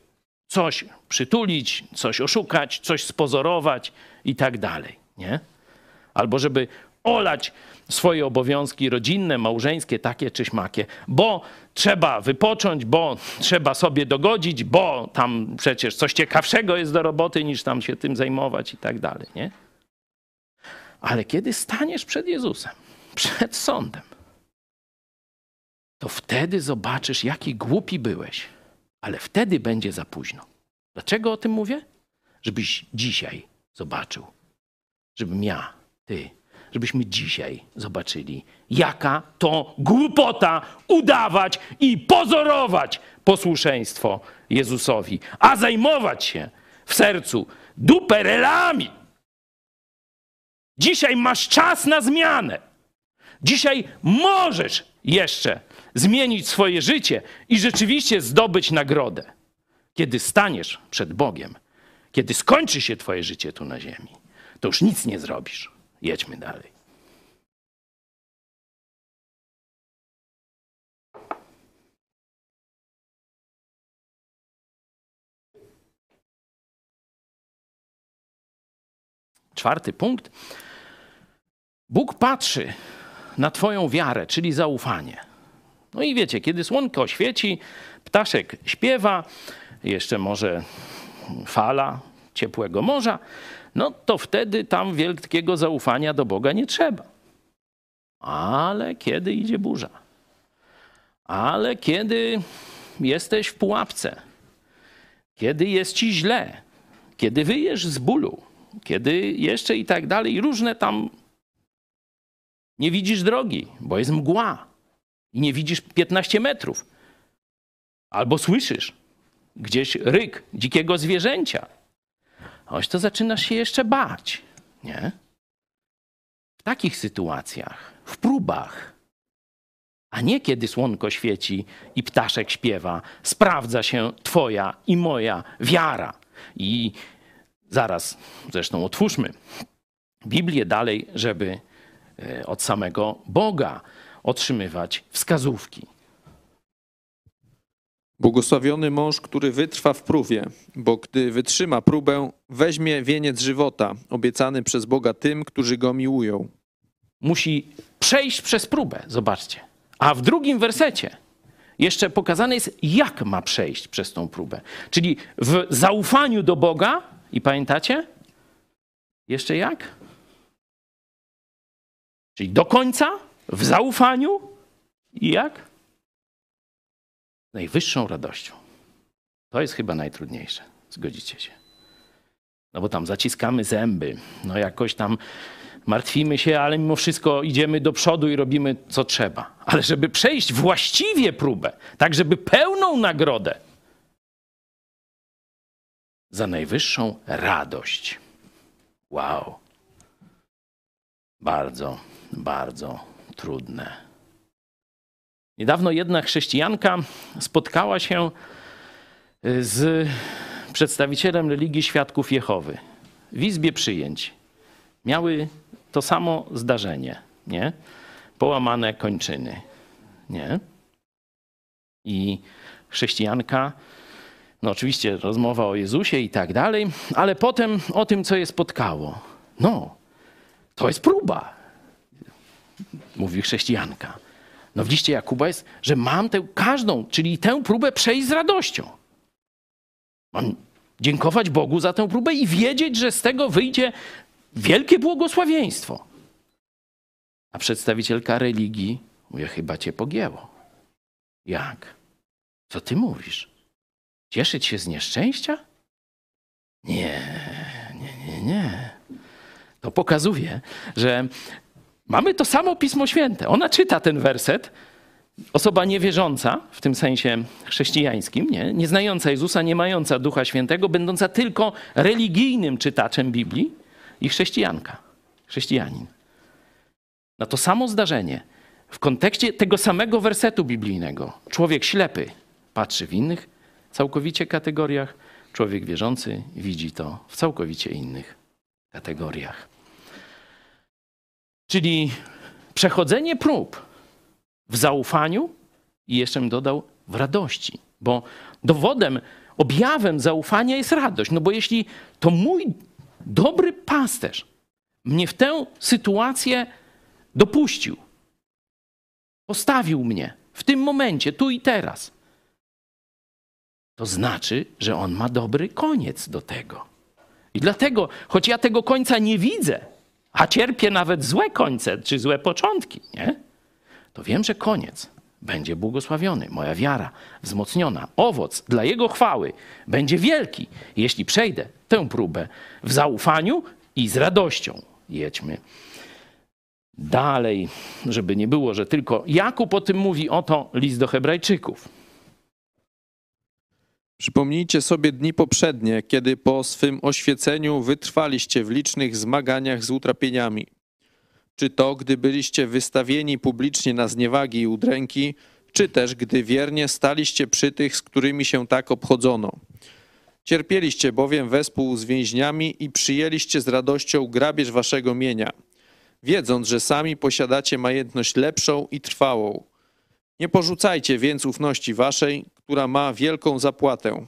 coś przytulić, coś oszukać, coś spozorować i tak dalej, nie? Albo żeby olać swoje obowiązki rodzinne, małżeńskie, takie czy śmakie, bo trzeba wypocząć, bo <laughs> trzeba sobie dogodzić, bo tam przecież coś ciekawszego jest do roboty niż tam się tym zajmować i tak dalej, nie? Ale kiedy staniesz przed Jezusem, <laughs> przed sądem, to wtedy zobaczysz, jaki głupi byłeś, ale wtedy będzie za późno. Dlaczego o tym mówię? Żebyś dzisiaj zobaczył, żebym ja, ty żebyśmy dzisiaj zobaczyli, jaka to głupota udawać i pozorować posłuszeństwo Jezusowi, a zajmować się w sercu duperelami. Dzisiaj masz czas na zmianę. Dzisiaj możesz jeszcze zmienić swoje życie i rzeczywiście zdobyć nagrodę. Kiedy staniesz przed Bogiem, kiedy skończy się Twoje życie tu na ziemi, to już nic nie zrobisz. Jedźmy dalej. Czwarty punkt. Bóg patrzy na Twoją wiarę, czyli zaufanie. No i wiecie, kiedy słonko świeci, ptaszek śpiewa, jeszcze może fala ciepłego morza, no to wtedy tam wielkiego zaufania do Boga nie trzeba. Ale kiedy idzie burza, ale kiedy jesteś w pułapce, kiedy jest ci źle, kiedy wyjesz z bólu, kiedy jeszcze i tak dalej, różne tam nie widzisz drogi, bo jest mgła i nie widzisz 15 metrów. Albo słyszysz gdzieś ryk dzikiego zwierzęcia Oś to zaczynasz się jeszcze bać, nie? W takich sytuacjach, w próbach, a nie kiedy słonko świeci i ptaszek śpiewa, sprawdza się Twoja i moja wiara. I zaraz zresztą otwórzmy Biblię dalej, żeby e, od samego Boga otrzymywać wskazówki. Błogosławiony mąż, który wytrwa w próbie, bo gdy wytrzyma próbę, weźmie wieniec żywota, obiecany przez Boga tym, którzy go miłują. Musi przejść przez próbę, zobaczcie. A w drugim wersecie jeszcze pokazane jest, jak ma przejść przez tą próbę. Czyli w zaufaniu do Boga, i pamiętacie? Jeszcze jak? Czyli do końca, w zaufaniu i jak? najwyższą radością. To jest chyba najtrudniejsze. Zgodzicie się. No bo tam zaciskamy zęby, no jakoś tam martwimy się, ale mimo wszystko idziemy do przodu i robimy co trzeba. Ale żeby przejść właściwie próbę, tak żeby pełną nagrodę za najwyższą radość. Wow. Bardzo, bardzo trudne. Niedawno jedna chrześcijanka spotkała się z przedstawicielem religii Świadków Jehowy w izbie przyjęć. Miały to samo zdarzenie, nie? Połamane kończyny, nie? I chrześcijanka, no oczywiście rozmowa o Jezusie i tak dalej, ale potem o tym, co je spotkało. No, to jest próba, mówi chrześcijanka. No w liście Jakuba jest, że mam tę każdą, czyli tę próbę przejść z radością. Mam dziękować Bogu za tę próbę i wiedzieć, że z tego wyjdzie wielkie błogosławieństwo. A przedstawicielka religii mówi, chyba cię pogięło. Jak? Co ty mówisz? Cieszyć się z nieszczęścia? Nie, nie, nie, nie. To pokazuje, że mamy to samo Pismo Święte. Ona czyta ten werset, osoba niewierząca, w tym sensie chrześcijańskim, nie, nie znająca Jezusa, nie mająca Ducha Świętego, będąca tylko religijnym czytaczem Biblii i chrześcijanka, chrześcijanin. Na to samo zdarzenie, w kontekście tego samego wersetu biblijnego, człowiek ślepy patrzy w innych całkowicie kategoriach, człowiek wierzący widzi to w całkowicie innych kategoriach. Czyli przechodzenie prób w zaufaniu i jeszcze bym dodał w radości, bo dowodem, objawem zaufania jest radość. No bo jeśli to mój dobry pasterz mnie w tę sytuację dopuścił, postawił mnie w tym momencie, tu i teraz, to znaczy, że on ma dobry koniec do tego. I dlatego, choć ja tego końca nie widzę, a cierpię nawet złe końce czy złe początki, nie? to wiem, że koniec będzie błogosławiony, moja wiara wzmocniona, owoc dla Jego chwały będzie wielki, jeśli przejdę tę próbę w zaufaniu i z radością. Jedźmy dalej, żeby nie było, że tylko Jakub o tym mówi, oto list do Hebrajczyków. Przypomnijcie sobie dni poprzednie, kiedy po swym oświeceniu wytrwaliście w licznych zmaganiach z utrapieniami czy to gdy byliście wystawieni publicznie na zniewagi i udręki, czy też gdy wiernie staliście przy tych, z którymi się tak obchodzono. Cierpieliście bowiem wespół z więźniami i przyjęliście z radością grabież waszego mienia, wiedząc, że sami posiadacie majętność lepszą i trwałą. Nie porzucajcie więc ufności waszej, która ma wielką zapłatę,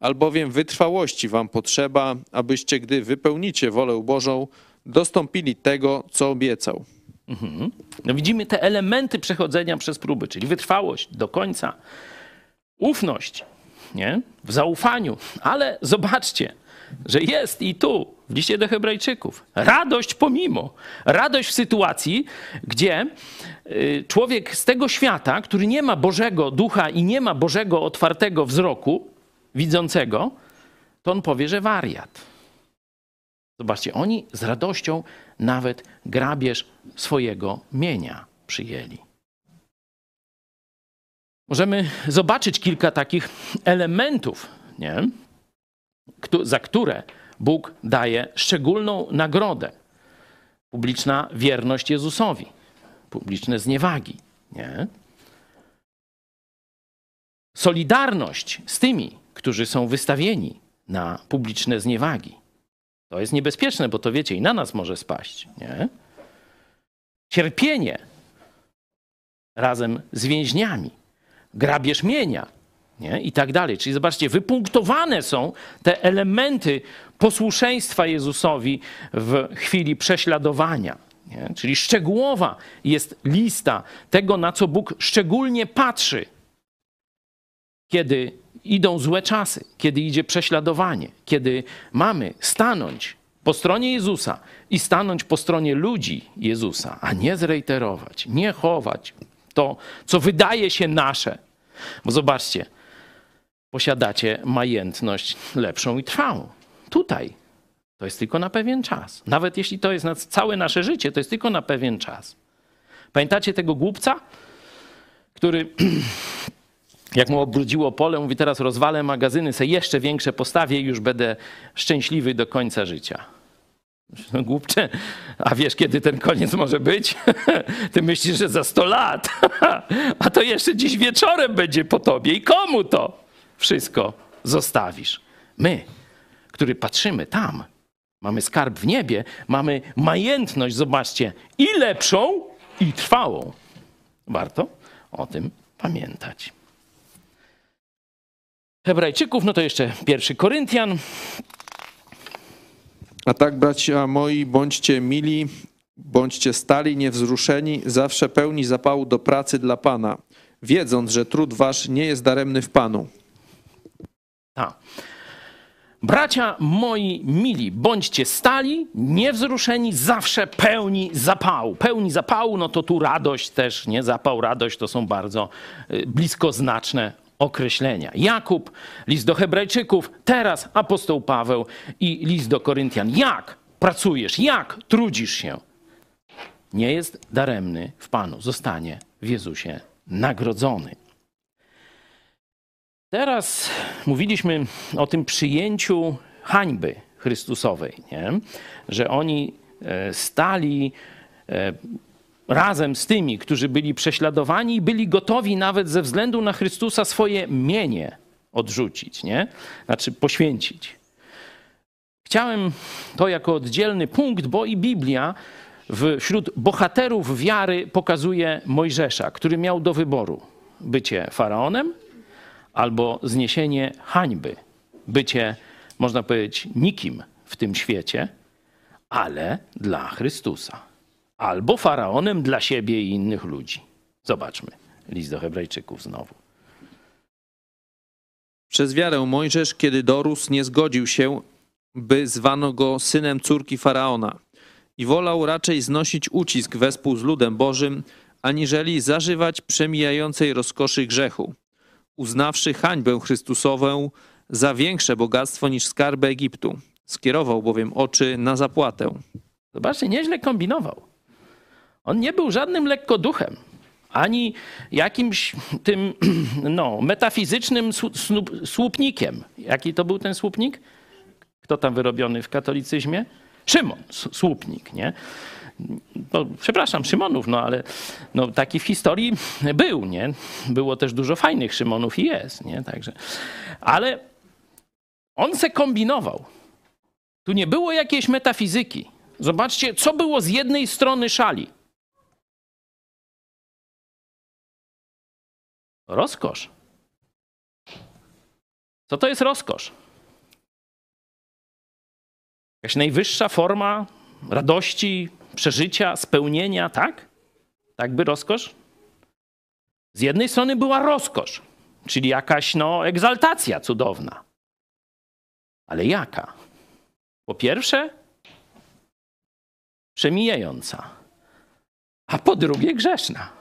albowiem wytrwałości wam potrzeba, abyście, gdy wypełnicie wolę Bożą, dostąpili tego, co obiecał. Mhm. No widzimy te elementy przechodzenia przez próby, czyli wytrwałość do końca, ufność nie? w zaufaniu, ale zobaczcie, że jest i tu, w liście do Hebrajczyków, radość pomimo. Radość w sytuacji, gdzie y, człowiek z tego świata, który nie ma Bożego ducha i nie ma Bożego otwartego wzroku, widzącego, to on powie, że wariat. Zobaczcie, oni z radością nawet grabież swojego mienia przyjęli. Możemy zobaczyć kilka takich elementów, nie? Za które Bóg daje szczególną nagrodę. Publiczna wierność Jezusowi, publiczne zniewagi. Nie? Solidarność z tymi, którzy są wystawieni na publiczne zniewagi. To jest niebezpieczne, bo to wiecie, i na nas może spaść. Nie? Cierpienie razem z więźniami, grabież mienia nie? i tak dalej. Czyli zobaczcie, wypunktowane są te elementy posłuszeństwa Jezusowi w chwili prześladowania. Nie? Czyli szczegółowa jest lista tego, na co Bóg szczególnie patrzy, kiedy idą złe czasy, kiedy idzie prześladowanie, kiedy mamy stanąć po stronie Jezusa i stanąć po stronie ludzi Jezusa, a nie zrejterować, nie chować to, co wydaje się nasze. Bo zobaczcie, posiadacie majętność lepszą i trwałą. Tutaj to jest tylko na pewien czas. Nawet jeśli to jest na całe nasze życie, to jest tylko na pewien czas. Pamiętacie tego głupca, który <clears throat> jak mu obrudziło pole, mówi teraz rozwalę magazyny, se jeszcze większe postawię i już będę szczęśliwy do końca życia. No głupcze, a wiesz kiedy ten koniec może być? <laughs> Ty myślisz, że za 100 lat, <laughs> a to jeszcze dziś wieczorem będzie po tobie i komu to wszystko zostawisz? My, który patrzymy tam, mamy skarb w niebie, mamy majętność, zobaczcie, i lepszą, i trwałą. Warto o tym pamiętać. Hebrajczyków, no to jeszcze pierwszy Koryntian. A tak, bracia moi, bądźcie mili, bądźcie stali, niewzruszeni, zawsze pełni zapału do pracy dla Pana, wiedząc, że trud wasz nie jest daremny w Panu. A. Bracia moi mili, bądźcie stali, niewzruszeni, zawsze pełni zapału. Pełni zapału, no to tu radość też, nie? Zapał, radość to są bardzo y, bliskoznaczne określenia. Jakub, list do Hebrajczyków, teraz apostoł Paweł i list do Koryntian. Jak pracujesz, jak trudzisz się? Nie jest daremny w Panu, zostanie w Jezusie nagrodzony. Teraz mówiliśmy o tym przyjęciu hańby Chrystusowej, nie? że oni e, stali e, razem z tymi, którzy byli prześladowani i byli gotowi nawet ze względu na Chrystusa swoje mienie odrzucić, nie? znaczy poświęcić. Chciałem to jako oddzielny punkt, bo i Biblia wśród bohaterów wiary pokazuje Mojżesza, który miał do wyboru bycie faraonem albo zniesienie hańby, bycie, można powiedzieć, nikim w tym świecie, ale dla Chrystusa. Albo faraonem dla siebie i innych ludzi. Zobaczmy list do Hebrajczyków znowu. Przez wiarę Mojżesz, kiedy dorósł, nie zgodził się, by zwano go synem córki faraona i wolał raczej znosić ucisk wespół z ludem Bożym, aniżeli zażywać przemijającej rozkoszy grzechu uznawszy hańbę Chrystusową za większe bogactwo niż skarby Egiptu. Skierował bowiem oczy na zapłatę. Zobaczcie, nieźle kombinował. On nie był żadnym lekkoduchem, ani jakimś tym <clears throat> no, metafizycznym słupnikiem. Jaki to był ten słupnik? Kto tam wyrobiony w katolicyzmie? Szymon, słupnik, nie? No, przepraszam, Szymonów, no ale no, taki w historii był, nie? Było też dużo fajnych Szymonów i jest, nie? Także, ale on se kombinował. Tu nie było jakiejś metafizyki. Zobaczcie, co było z jednej strony szali. Rozkosz. Co to jest rozkosz? Jakaś najwyższa forma radości, przeżycia, spełnienia, tak? Tak by rozkosz? Z jednej strony była rozkosz, czyli jakaś no, egzaltacja cudowna. Ale jaka? Po pierwsze, przemijająca, a po drugie, grzeszna.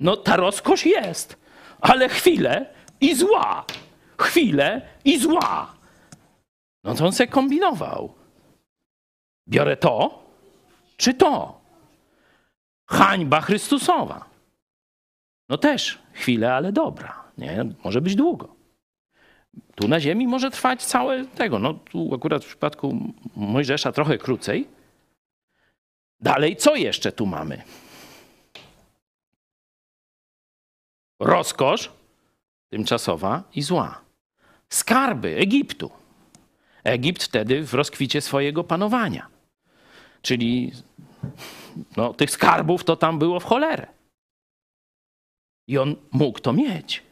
No ta rozkosz jest, ale chwilę i zła. Chwilę i zła. No to on se kombinował. Biorę to, czy to? Hańba Chrystusowa. No też chwilę, ale dobra. Nie? Może być długo. Tu na ziemi może trwać całe tego. No tu akurat w przypadku Mojżesza trochę krócej. Dalej, co jeszcze tu mamy? Rozkosz tymczasowa i zła. Skarby Egiptu. Egipt wtedy w rozkwicie swojego panowania. Czyli no, tych skarbów to tam było w cholerę. I on mógł to mieć.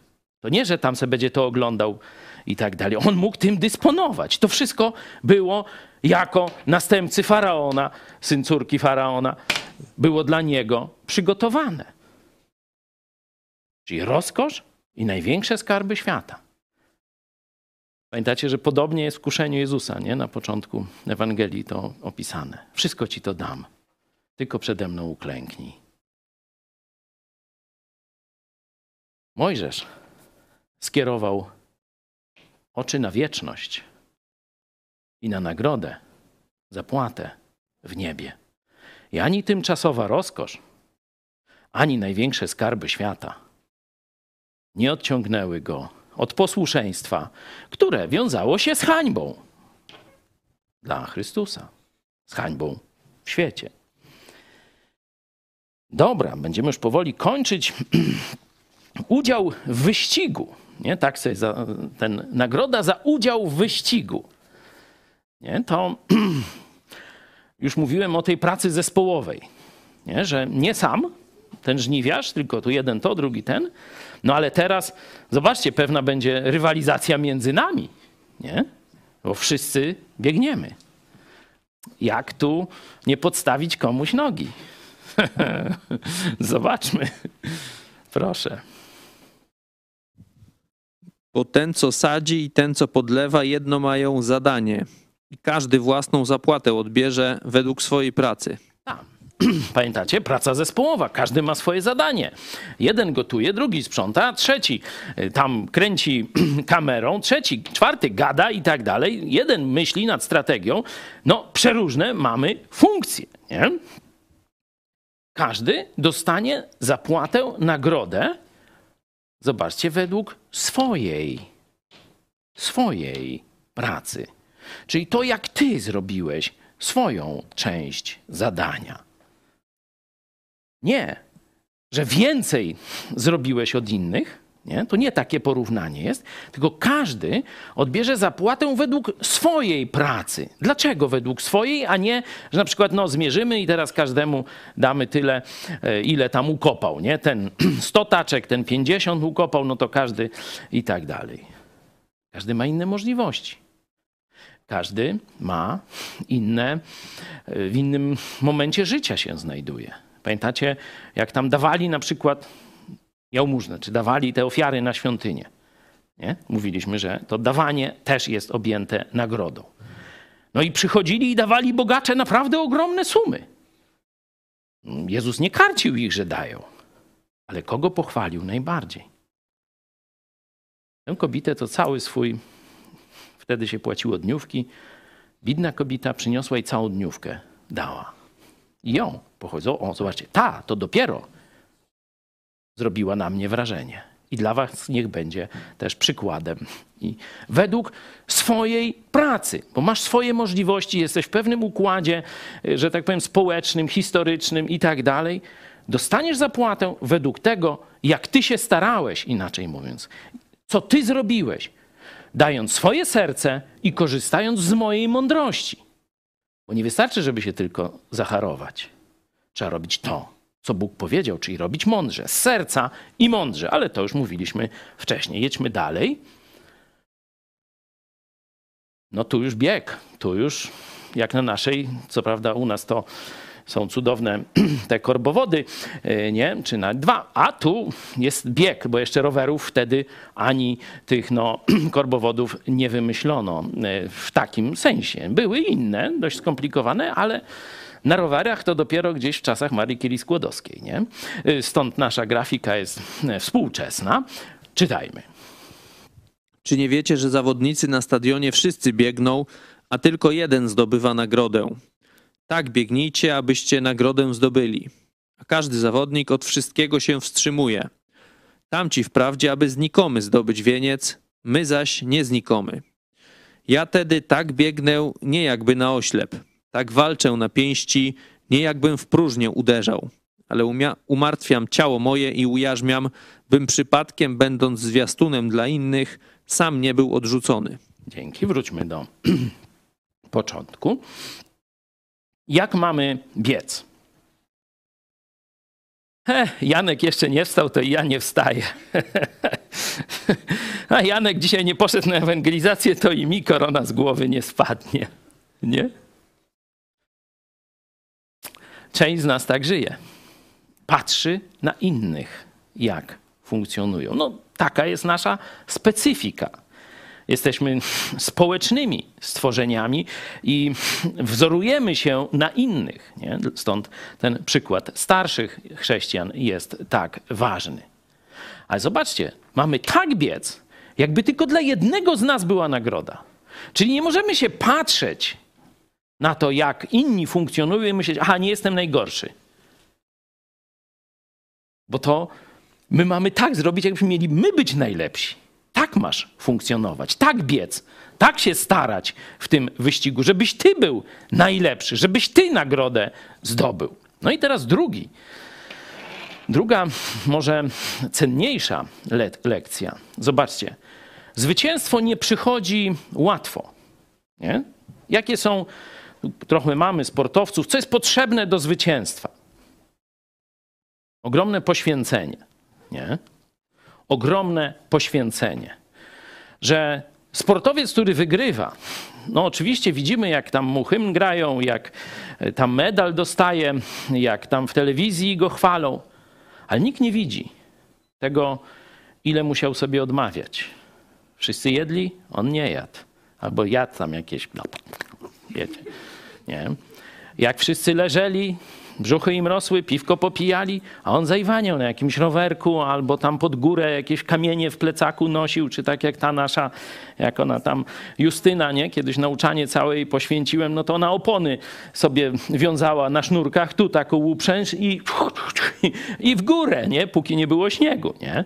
To nie, że tam sobie będzie to oglądał i tak dalej. On mógł tym dysponować. To wszystko było jako następcy faraona, syn córki faraona, było dla niego przygotowane. Czyli rozkosz i największe skarby świata. Pamiętacie, że podobnie jest w kuszeniu Jezusa, nie? Na początku Ewangelii to opisane. Wszystko ci to dam, tylko przede mną uklęknij. Mojżesz skierował oczy na wieczność i na nagrodę, zapłatę w niebie. I ani tymczasowa rozkosz, ani największe skarby świata nie odciągnęły go od posłuszeństwa, które wiązało się z hańbą dla Chrystusa, z hańbą w świecie. Dobra, będziemy już powoli kończyć. <clears throat> udział w wyścigu, nie? tak sobie za, ten, nagroda za udział w wyścigu. Nie? To <clears throat> już mówiłem o tej pracy zespołowej, nie? że nie sam ten żniwiarz, tylko tu jeden to, drugi ten. No ale teraz, zobaczcie, pewna będzie rywalizacja między nami, nie? bo wszyscy biegniemy. Jak tu nie podstawić komuś nogi? <laughs> Zobaczmy. Proszę. Bo ten, co sadzi i ten, co podlewa, jedno mają zadanie. I każdy własną zapłatę odbierze według swojej pracy. A, <clears throat> Pamiętacie? Praca zespołowa. Każdy ma swoje zadanie. Jeden gotuje, drugi sprząta, trzeci tam kręci <clears throat> kamerą, trzeci, czwarty gada i tak dalej. Jeden myśli nad strategią. No, przeróżne mamy funkcje. Nie? Każdy dostanie zapłatę, nagrodę, zobaczcie, według swojej, swojej pracy. Czyli to, jak ty zrobiłeś swoją część zadania. Nie, że więcej zrobiłeś od innych, nie? To nie takie porównanie jest, tylko każdy odbierze zapłatę według swojej pracy. Dlaczego według swojej, a nie, że na przykład no, zmierzymy i teraz każdemu damy tyle, e, ile tam ukopał. Nie? Ten <clears throat> 100 taczek, ten 50 ukopał, no to każdy i tak dalej. Każdy ma inne możliwości. Każdy ma inne, e, w innym momencie życia się znajduje. Pamiętacie, jak tam dawali na przykład jałmużnę, czy dawali te ofiary na świątynię. Nie? Mówiliśmy, że to dawanie też jest objęte nagrodą. No i przychodzili i dawali bogacze naprawdę ogromne sumy. Jezus nie karcił ich, że dają, ale kogo pochwalił najbardziej? Tę kobietę to cały swój, wtedy się płaciło dniówki, bidna kobieta przyniosła jej całą dniówkę, dała. I ją pochodzą, o zobaczcie, ta to dopiero zrobiła na mnie wrażenie. I dla Was niech będzie też przykładem. I według swojej pracy, bo masz swoje możliwości, jesteś w pewnym układzie, y, że tak powiem, społecznym, historycznym i tak dalej, dostaniesz zapłatę według tego, jak Ty się starałeś, inaczej mówiąc, co Ty zrobiłeś, dając swoje serce i korzystając z mojej mądrości. Bo nie wystarczy, żeby się tylko zacharować. Trzeba robić to, co Bóg powiedział, czyli robić mądrze, z serca i mądrze, ale to już mówiliśmy wcześniej. Jedźmy dalej. No tu już bieg, tu już jak na naszej, co prawda u nas to są cudowne <clears throat> te korbowody, e, nie? Czy na dwa, a tu jest bieg, bo jeszcze rowerów wtedy ani tych no, <clears throat> korbowodów nie wymyślono e, w takim sensie. Były inne, dość skomplikowane, ale na rowerach to dopiero gdzieś w czasach Marii Curie-Skłodowskiej. Nie? Y, stąd nasza grafika jest e, współczesna. Czytajmy. Czy nie wiecie, że zawodnicy na stadionie wszyscy biegną, a tylko jeden zdobywa nagrodę? Tak biegnijcie, abyście nagrodę zdobyli. A każdy zawodnik od wszystkiego się wstrzymuje. Tamci wprawdzie, aby znikomy zdobyć wieniec, my zaś nie znikomy. Ja tedy tak biegnę nie jakby na oślep, tak walczę na pięści, nie jakbym w próżnię uderzał, ale umartwiam ciało moje i ujarzmiam, bym przypadkiem, będąc zwiastunem dla innych, sam nie był odrzucony. Dzięki. Wróćmy do <clears throat> początku. Jak mamy biec? He, Janek jeszcze nie wstał, to i ja nie wstaję. <laughs> A Janek dzisiaj nie poszedł na ewangelizację, to i mi korona z głowy nie spadnie. Nie? Część z nas tak żyje. Patrzy na innych, jak funkcjonują. No, taka jest nasza specyfika. Jesteśmy <laughs> społecznymi stworzeniami i <laughs> wzorujemy się na innych. Nie? Stąd ten przykład starszych chrześcijan jest tak ważny. Ale zobaczcie, mamy tak biec, Jakby tylko dla jednego z nas była nagroda. Czyli nie możemy się patrzeć na to, jak inni funkcjonują i myśleć, aha, nie jestem najgorszy. Bo to my mamy tak zrobić, jakbyśmy mieli my być najlepsi. Tak masz funkcjonować, tak biec, tak się starać w tym wyścigu, żebyś ty był najlepszy, żebyś ty nagrodę zdobył. No i teraz drugi. Druga, może cenniejsza le lekcja. Zobaczcie, zwycięstwo nie przychodzi łatwo. Nie? Jakie są, trochę mamy sportowców, co jest potrzebne do zwycięstwa? Ogromne poświęcenie. Nie? Ogromne poświęcenie. Że sportowiec, który wygrywa, no oczywiście widzimy, jak tam mu hymn grają, jak tam medal dostaje, jak tam w telewizji go chwalą, ale nikt nie widzi tego, ile musiał sobie odmawiać. Wszyscy jedli, on nie jadł. Albo jadł tam jakieś, no, nie? Jak wszyscy leżeli, brzuchy im rosły, piwko popijali, a on zajwaniał na jakimś rowerku albo tam pod górę jakieś kamienie w plecaku nosił, czy tak jak ta nasza, jak ona tam, Justyna, nie? Kiedyś nauczanie całe jej poświęciłem, no to ona opony sobie wiązała na sznurkach, tu taką uprzęż i, i w górę, nie? Póki nie było śniegu, nie?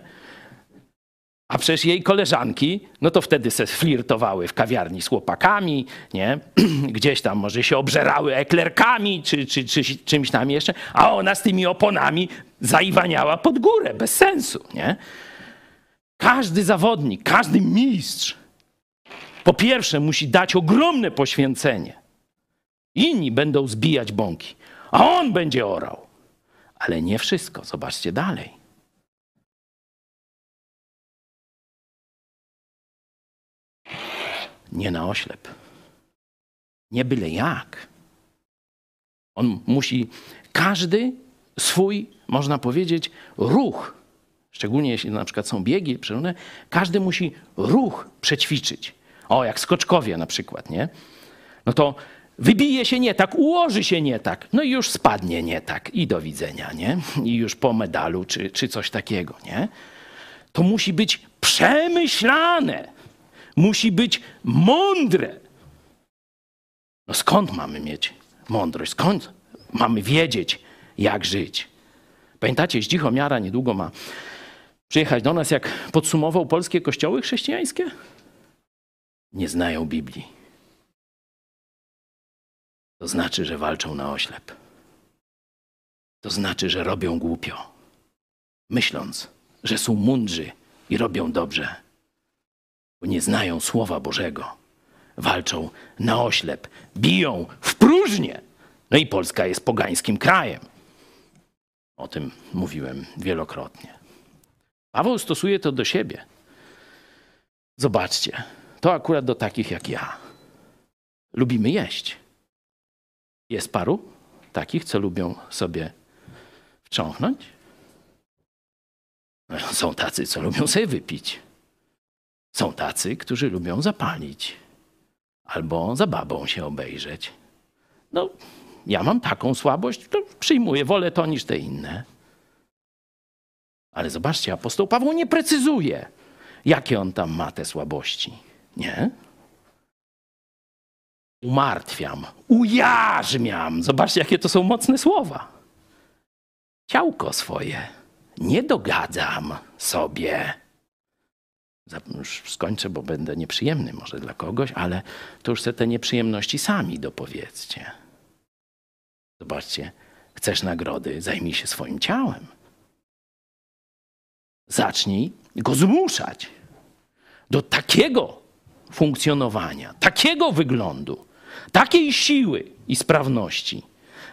A przecież jej koleżanki, no to wtedy se flirtowały w kawiarni z chłopakami, nie? <clears throat> Gdzieś tam może się obżerały eklerkami czy, czy, czy czymś tam jeszcze, a ona z tymi oponami zaiwaniała pod górę, bez sensu, nie? Każdy zawodnik, każdy mistrz po pierwsze musi dać ogromne poświęcenie. Inni będą zbijać bąki, a on będzie orał. Ale nie wszystko, zobaczcie dalej. Nie na oślep. Nie byle jak. On musi każdy swój, można powiedzieć, ruch, szczególnie jeśli na przykład są biegi, każdy musi ruch przećwiczyć. O, jak skoczkowie na przykład, nie? No to wybije się nie tak, ułoży się nie tak, no i już spadnie nie tak i do widzenia, nie? I już po medalu czy, czy coś takiego, nie? To musi być przemyślane musi być mądre. No skąd mamy mieć mądrość? Skąd mamy wiedzieć, jak żyć? Pamiętacie, Zdzichomiara niedługo ma przyjechać do nas, jak podsumował polskie kościoły chrześcijańskie? Nie znają Biblii. To znaczy, że walczą na oślep. To znaczy, że robią głupio, myśląc, że są mądrzy i robią dobrze bo nie znają Słowa Bożego. Walczą na oślep, biją w próżnię. No i Polska jest pogańskim krajem. O tym mówiłem wielokrotnie. Paweł stosuje to do siebie. Zobaczcie, to akurat do takich jak ja. Lubimy jeść. Jest paru takich, co lubią sobie wciągnąć. Są tacy, co lubią sobie wypić. Są tacy, którzy lubią zapalić albo za babą się obejrzeć. No, ja mam taką słabość, to przyjmuję, wolę to niż te inne. Ale zobaczcie, apostoł Paweł nie precyzuje, jakie on tam ma te słabości. Nie? Umartwiam, ujarzmiam. Zobaczcie, jakie to są mocne słowa. Ciałko swoje nie dogadzam sobie już skończę, bo będę nieprzyjemny może dla kogoś, ale to już sobie te nieprzyjemności sami dopowiedzcie. Zobaczcie, chcesz nagrody, zajmij się swoim ciałem. Zacznij go zmuszać do takiego funkcjonowania, takiego wyglądu, takiej siły i sprawności,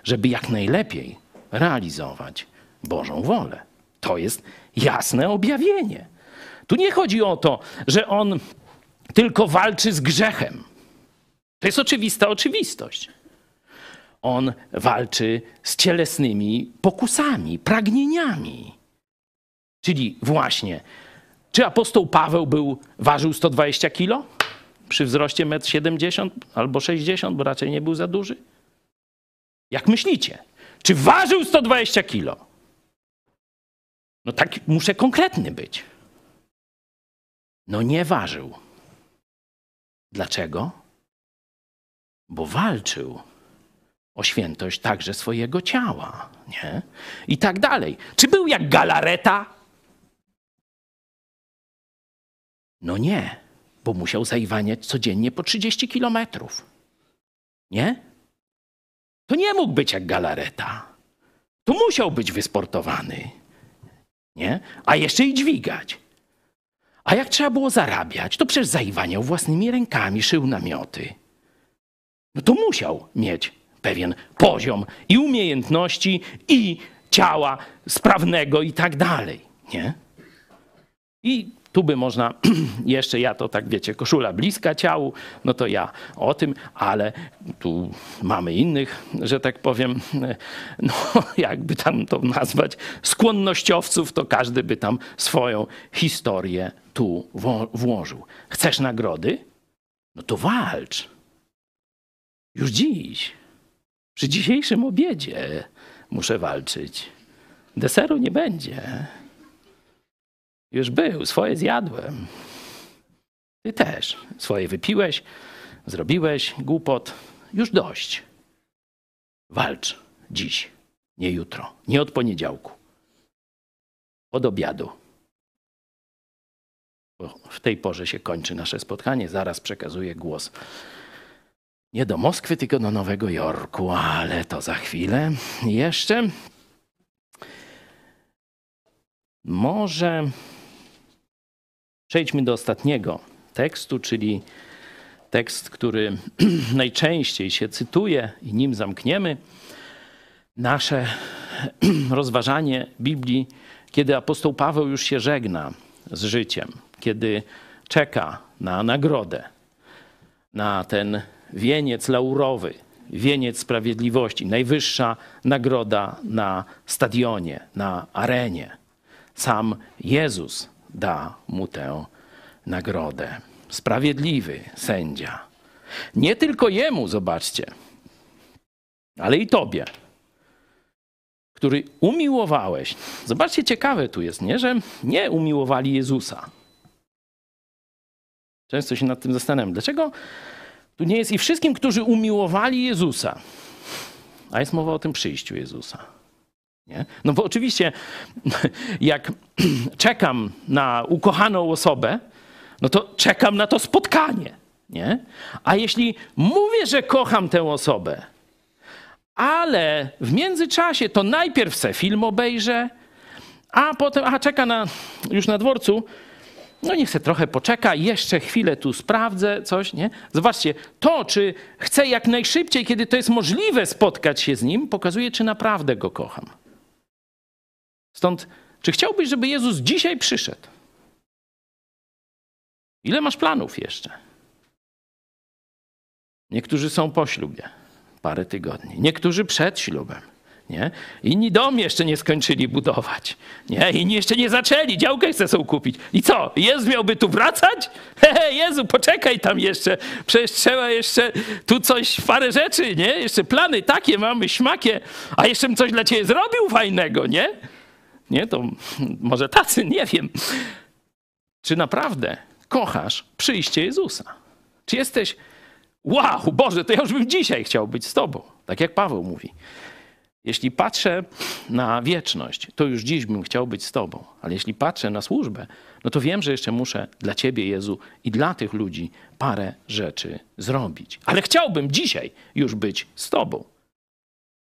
żeby jak najlepiej realizować Bożą wolę. To jest jasne objawienie. Tu nie chodzi o to, że on tylko walczy z grzechem. To jest oczywista oczywistość. On walczy z cielesnymi pokusami, pragnieniami. Czyli właśnie, czy apostoł Paweł był, ważył 120 kilo przy wzroście 1,70 m albo 60, bo raczej nie był za duży? Jak myślicie? Czy ważył 120 kilo? No tak, muszę konkretny być. No nie ważył. Dlaczego? Bo walczył o świętość także swojego ciała, nie? I tak dalej. Czy był jak galareta? No nie, bo musiał zaiwaniać codziennie po 30 kilometrów. Nie? To nie mógł być jak galareta. To musiał być wysportowany. Nie? A jeszcze i dźwigać. A jak trzeba było zarabiać, to przecież zaiwaniał własnymi rękami, szył namioty. No to musiał mieć pewien poziom i umiejętności, i ciała sprawnego i tak dalej. Nie? I tu by można <clears throat> jeszcze, ja to tak wiecie, koszula bliska ciału, no to ja o tym, ale tu mamy innych, że tak powiem, <laughs> no jakby tam to nazwać, skłonnościowców, to każdy by tam swoją historię tu włożył. Chcesz nagrody? No to walcz. Już dziś. Przy dzisiejszym obiedzie muszę walczyć. Deseru nie będzie. Już był, swoje zjadłem. Ty też. Swoje wypiłeś, zrobiłeś głupot. Już dość. Walcz dziś, nie jutro, nie od poniedziałku. Od obiadu. W tej porze się kończy nasze spotkanie. Zaraz przekazuję głos nie do Moskwy, tylko do Nowego Jorku, ale to za chwilę. Jeszcze może przejdźmy do ostatniego tekstu, czyli tekst, który <clears throat> najczęściej się cytuje i nim zamkniemy nasze <clears throat> rozważanie Biblii, kiedy apostoł Paweł już się żegna z życiem, kiedy czeka na nagrodę, na ten wieniec laurowy, wieniec sprawiedliwości, najwyższa nagroda na stadionie, na arenie. Sam Jezus da mu tę nagrodę. Sprawiedliwy sędzia. Nie tylko jemu, zobaczcie, ale i tobie, który umiłowałeś. Zobaczcie, ciekawe tu jest, nie? że nie umiłowali Jezusa. Często się nad tym zastanawiam. Dlaczego tu nie jest i wszystkim, którzy umiłowali Jezusa. A jest mowa o tym przyjściu Jezusa. Nie? No bo oczywiście, <laughs> jak <clears throat> czekam na ukochaną osobę, no to czekam na to spotkanie. Nie? A jeśli mówię, że kocham tę osobę, ale w międzyczasie to najpierw se film obejrzę, a potem, a czeka na, już na dworcu, no niech se trochę poczeka, jeszcze chwilę tu sprawdzę coś, nie? Zobaczcie, to, czy chcę jak najszybciej, kiedy to jest możliwe spotkać się z Nim, pokazuje, czy naprawdę Go kocham. Stąd, czy chciałbyś, żeby Jezus dzisiaj przyszedł? Ile masz planów jeszcze? Niektórzy są po ślubie, parę tygodni. Niektórzy przed ślubem. Nie? Inni dom jeszcze nie skończyli budować. Nie? Inni jeszcze nie zaczęli, działkę chcą kupić. I co? Jezus miałby tu wracać? <laughs> Hehe, Jezu, poczekaj tam jeszcze. Przecież trzeba jeszcze tu coś, parę rzeczy, nie? Jeszcze plany takie mamy, śmakie. A jeszcze bym coś dla ciebie zrobił fajnego, nie? Nie, to <laughs> może tacy, nie wiem. Czy naprawdę kochasz przyjście Jezusa? Czy jesteś, wow, Boże, to ja już bym dzisiaj chciał być z Tobą. Tak jak Paweł mówi. Jeśli patrzę na wieczność, to już dziś bym chciał być z Tobą, ale jeśli patrzę na służbę, no to wiem, że jeszcze muszę dla Ciebie, Jezu, i dla tych ludzi parę rzeczy zrobić. Ale chciałbym dzisiaj już być z Tobą.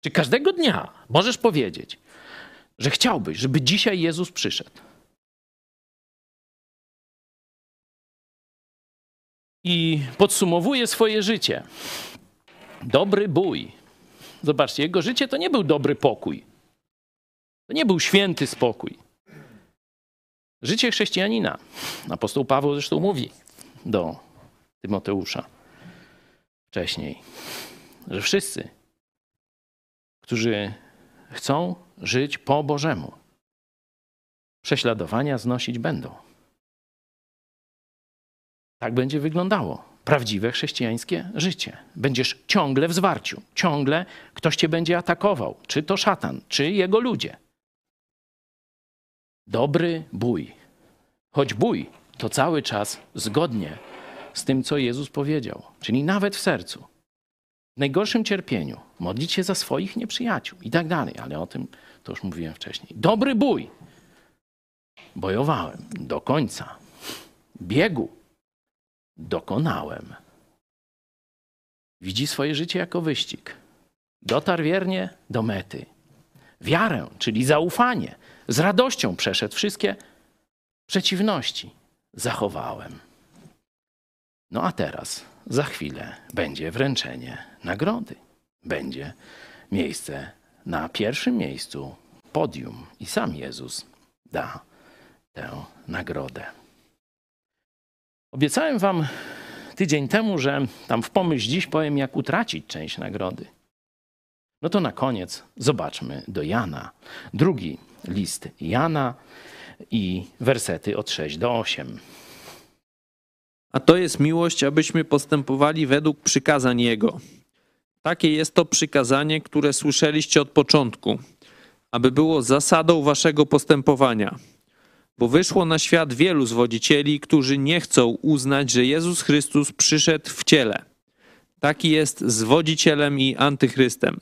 Czy każdego dnia możesz powiedzieć, że chciałbyś, żeby dzisiaj Jezus przyszedł? I podsumowuje swoje życie. Dobry bój Zobaczcie, jego życie to nie był dobry pokój. To nie był święty spokój. Życie chrześcijanina. Apostoł Paweł zresztą mówi do Tymoteusza wcześniej, że wszyscy, którzy chcą żyć po Bożemu, prześladowania znosić będą. Tak będzie wyglądało prawdziwe chrześcijańskie życie. Będziesz ciągle w zwarciu, ciągle ktoś cię będzie atakował, czy to szatan, czy jego ludzie. Dobry bój. Choć bój to cały czas zgodnie z tym, co Jezus powiedział, czyli nawet w sercu, w najgorszym cierpieniu, modlić się za swoich nieprzyjaciół i tak dalej, ale o tym to już mówiłem wcześniej. Dobry bój. Bojowałem do końca. Biegu dokonałem. Widzi swoje życie jako wyścig. Dotarł wiernie do mety. Wiarę, czyli zaufanie, z radością przeszedł wszystkie przeciwności. Zachowałem. No a teraz, za chwilę, będzie wręczenie nagrody. Będzie miejsce na pierwszym miejscu podium i sam Jezus da tę nagrodę. Obiecałem Wam tydzień temu, że tam w pomyśl dziś powiem, jak utracić część nagrody. No to na koniec zobaczmy do Jana. Drugi list Jana i wersety od 6 do 8. A to jest miłość, abyśmy postępowali według przykazań Jego. Takie jest to przykazanie, które słyszeliście od początku, aby było zasadą waszego postępowania. Bo wyszło na świat wielu zwodzicieli, którzy nie chcą uznać, że Jezus Chrystus przyszedł w ciele. Taki jest zwodzicielem i antychrystem.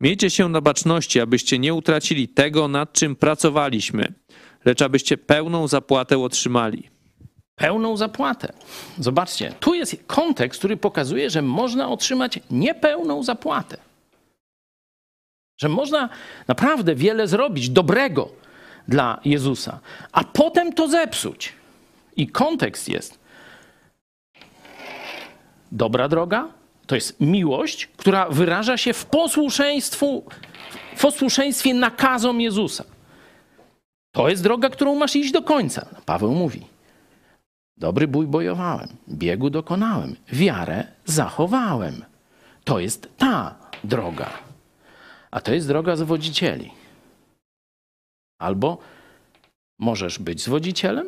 Miejcie się na baczności, abyście nie utracili tego, nad czym pracowaliśmy, lecz abyście pełną zapłatę otrzymali. Pełną zapłatę. Zobaczcie, tu jest kontekst, który pokazuje, że można otrzymać niepełną zapłatę. Że można naprawdę wiele zrobić dobrego dla Jezusa, a potem to zepsuć. I kontekst jest dobra droga, to jest miłość, która wyraża się w posłuszeństwu, w posłuszeństwie nakazom Jezusa. To jest droga, którą masz iść do końca. Paweł mówi. Dobry bój bojowałem, biegu dokonałem, wiarę zachowałem. To jest ta droga. A to jest droga zwodzicieli. Albo możesz być zwodzicielem,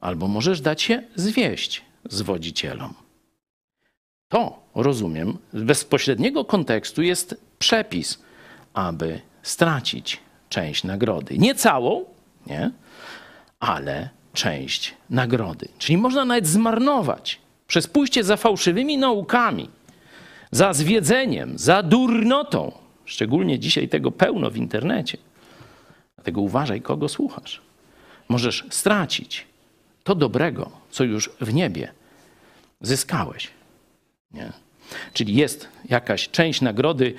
albo możesz dać się zwieść zwodzicielom. To, rozumiem, z bezpośredniego kontekstu jest przepis, aby stracić część nagrody. Nie całą, nie, ale część nagrody. Czyli można nawet zmarnować przez pójście za fałszywymi naukami, za zwiedzeniem, za durnotą. Szczególnie dzisiaj tego pełno w internecie. Dlatego uważaj, kogo słuchasz. Możesz stracić to dobrego, co już w niebie zyskałeś. Nie? Czyli jest jakaś część nagrody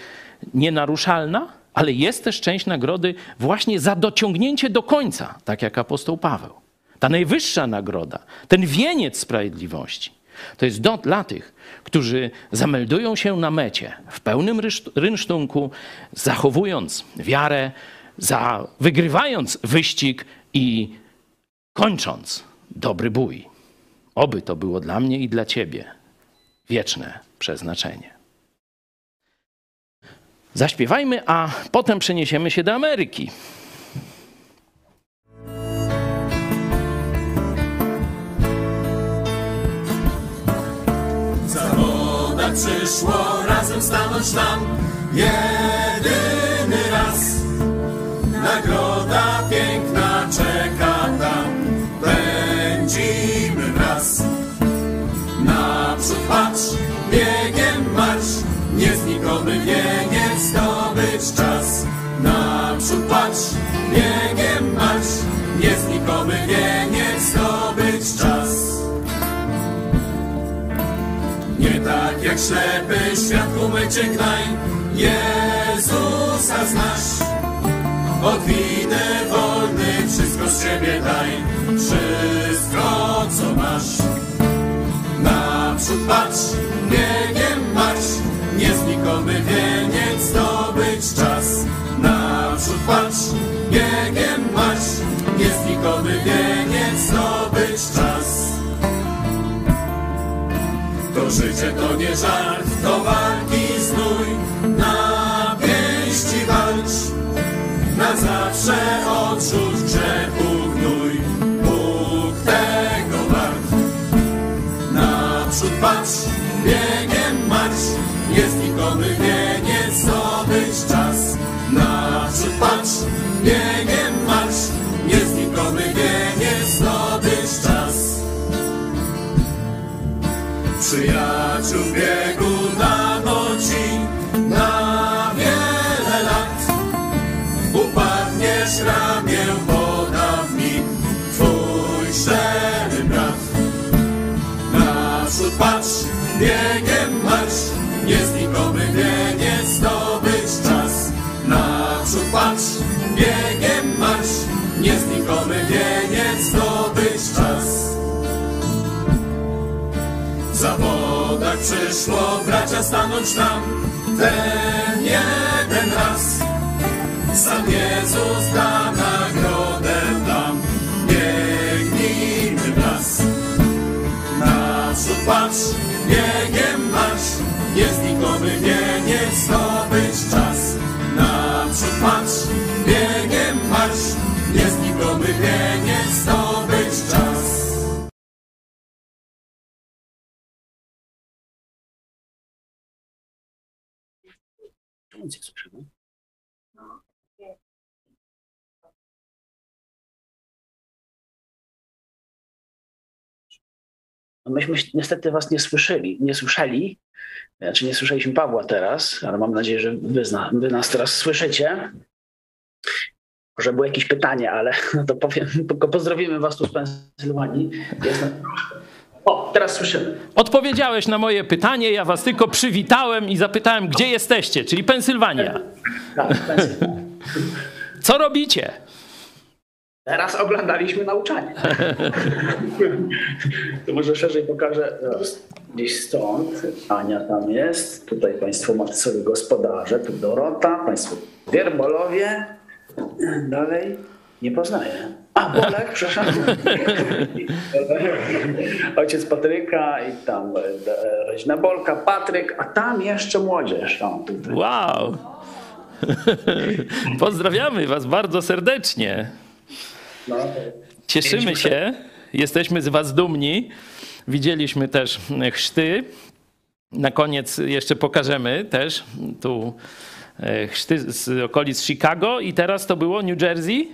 nienaruszalna, ale jest też część nagrody właśnie za dociągnięcie do końca, tak jak apostoł Paweł. Ta najwyższa nagroda, ten wieniec sprawiedliwości, to jest do, dla tych, którzy zameldują się na mecie w pełnym rynsztunku, zachowując wiarę, za, wygrywając wyścig i kończąc dobry bój. Oby to było dla mnie i dla ciebie wieczne przeznaczenie. Zaśpiewajmy, a potem przeniesiemy się do Ameryki. Zawoda przyszło razem stanąć nam jedyny raz. Nagroda piękna czeka tam, pędzimy wraz. Naprzód patrz, biegiem marsz, nieznikomy wieniec zdobyć czas. Naprzód patrz, biegiem marsz, nieznikomy wieniec zdobyć czas. Nie tak jak ślepy światło mycie gnaj, Jezusa znasz. Od wolny wszystko z siebie daj, wszystko co masz. Naprzód patrz, biegiem marsz, nieznikomy wieniec zdobyć czas. Naprzód patrz, biegiem marsz, nieznikomy wieniec zdobyć czas. To życie to nie żart, to walki znój, na zawsze odrzuć grzechu gnój. Bóg tego wart. Naprzód patrz, biegiem marsz, jest nikomy wienie, zdobyć czas. Naprzód patrz, biegiem marsz, jest nikomy wienie, zdobyć czas. Przyjaciół biegu Patrz, biegiem marsz, nieznikomy wieniec zdobyć czas. Naprzód patrz, biegiem marsz, nieznikomy wieniec zdobyć czas. W zawodach przyszło bracia stanąć tam ten jeden raz. Sam Jezus da nagrodę patrz, biegiem marsz, nieznikomy wieniec zdobyć czas. Naprzód patrz, biegiem marsz, nieznikomy wieniec zdobyć czas. Nie słyszymy. Myśmy niestety was nie słyszeli, nie słyszeli, znaczy nie słyszeliśmy Pawła teraz, ale mam nadzieję, że wy, zna, wy nas teraz słyszycie. Może było jakieś pytanie, ale no <laughs> to powiem, tylko pozdrowimy was tu z Pensylwanii. O, teraz słyszymy. Odpowiedziałeś na moje pytanie, ja was tylko przywitałem i zapytałem, gdzie jesteście, czyli Pensylwania. Tak, Pensylwania. Co robicie? Teraz oglądaliśmy nauczanie. <laughs> to może szerzej pokażę. Gdzieś stąd. Ania tam jest. Tutaj Państwo macie sobie gospodarze. Tu Dorota. Państwo Wierbolowie. Dalej. Nie poznaję. A, Bolek, <laughs> przepraszam. Ojciec Patryka i tam e, Reźna Bolka, Patryk, a tam jeszcze młodzież. Tam, tutaj. Wow! <laughs> Pozdrawiamy was bardzo serdecznie. No, Cieszymy się, jesteśmy z was dumni. Widzieliśmy też chrzty. Na koniec jeszcze pokażemy też tu e, chrzty z okolic Chicago i teraz to było New Jersey.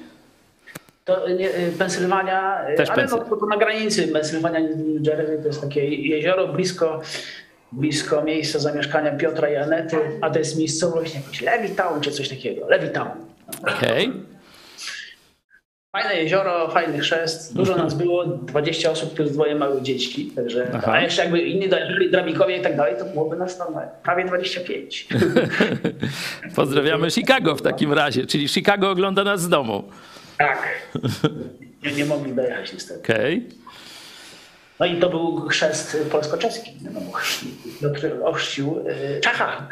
To nie, y, Pensylwania, Też ale Pensyl- no, to, to na granicy Pensylwania New Jersey to jest takie jezioro blisko, blisko miejsca zamieszkania Piotra i Anety, a to jest miejscowość jakoś Levittown czy coś takiego. Levittown. Okej. Fajne jezioro, fajny chrzest. Dużo nas było, 20 osób plus dwoje małych dzieci. Także, Aha. a jeszcze jakby inni dra- drabikowie i tak dalej, to byłoby nas tam prawie 25. <laughs> Pozdrawiamy Chicago w takim razie, czyli Chicago ogląda nas z domu. tak. Nie, nie mogli dojechać niestety. Okej. No i to był chrzest polsko-czeski. No, ochrzcił y, Czecha.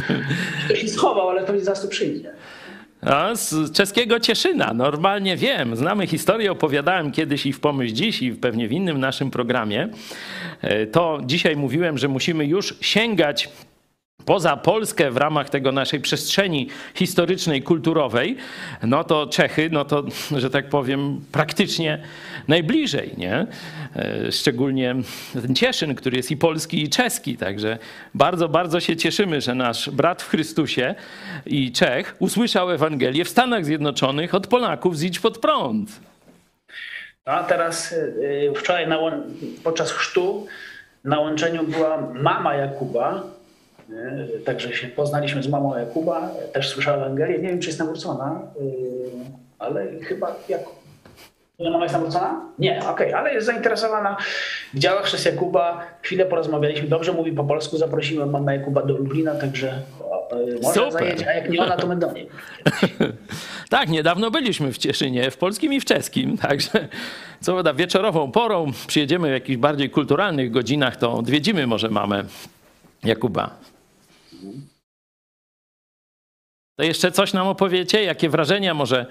<laughs> Ktoś się schował, ale pewnie zaraz tu przyjdzie. Z czeskiego Cieszyna, normalnie wiem, znamy historię, opowiadałem kiedyś i w Pomyśl Dziś i pewnie w innym naszym programie. E, To dzisiaj mówiłem, że musimy już sięgać poza Polskę w ramach tego naszej przestrzeni historycznej, kulturowej, no to Czechy, no to, <laughs> że tak powiem, praktycznie najbliżej, nie? E, Szczególnie ten Cieszyn, który jest i polski, i czeski, także bardzo, bardzo się cieszymy, że nasz brat w Chrystusie i Czech usłyszał Ewangelię w Stanach Zjednoczonych od Polaków z Idź Pod Prąd. No a teraz y, wczoraj na, podczas chrztu na łączeniu była mama Jakuba. Nie? Także się poznaliśmy z mamą Jakuba. Też słyszała Ewangelię. Nie wiem, czy jest nawrócona, y, ale chyba. Twoja mama jest nawrócona? Nie, okej, ale jest zainteresowana. Widziała chrzest Jakuba. Chwilę porozmawialiśmy. Dobrze mówi po polsku. Zaprosiłem mamę Jakuba do Lublina, także y, może Super. zajedzie. A jak nie ona, to my do niej. <laughs> Tak, niedawno byliśmy w Cieszynie, w polskim i w czeskim, <laughs> także co prawda wieczorową porą przyjedziemy w jakichś bardziej kulturalnych godzinach, to odwiedzimy może mamę Jakuba. To jeszcze coś nam opowiecie? Jakie wrażenia może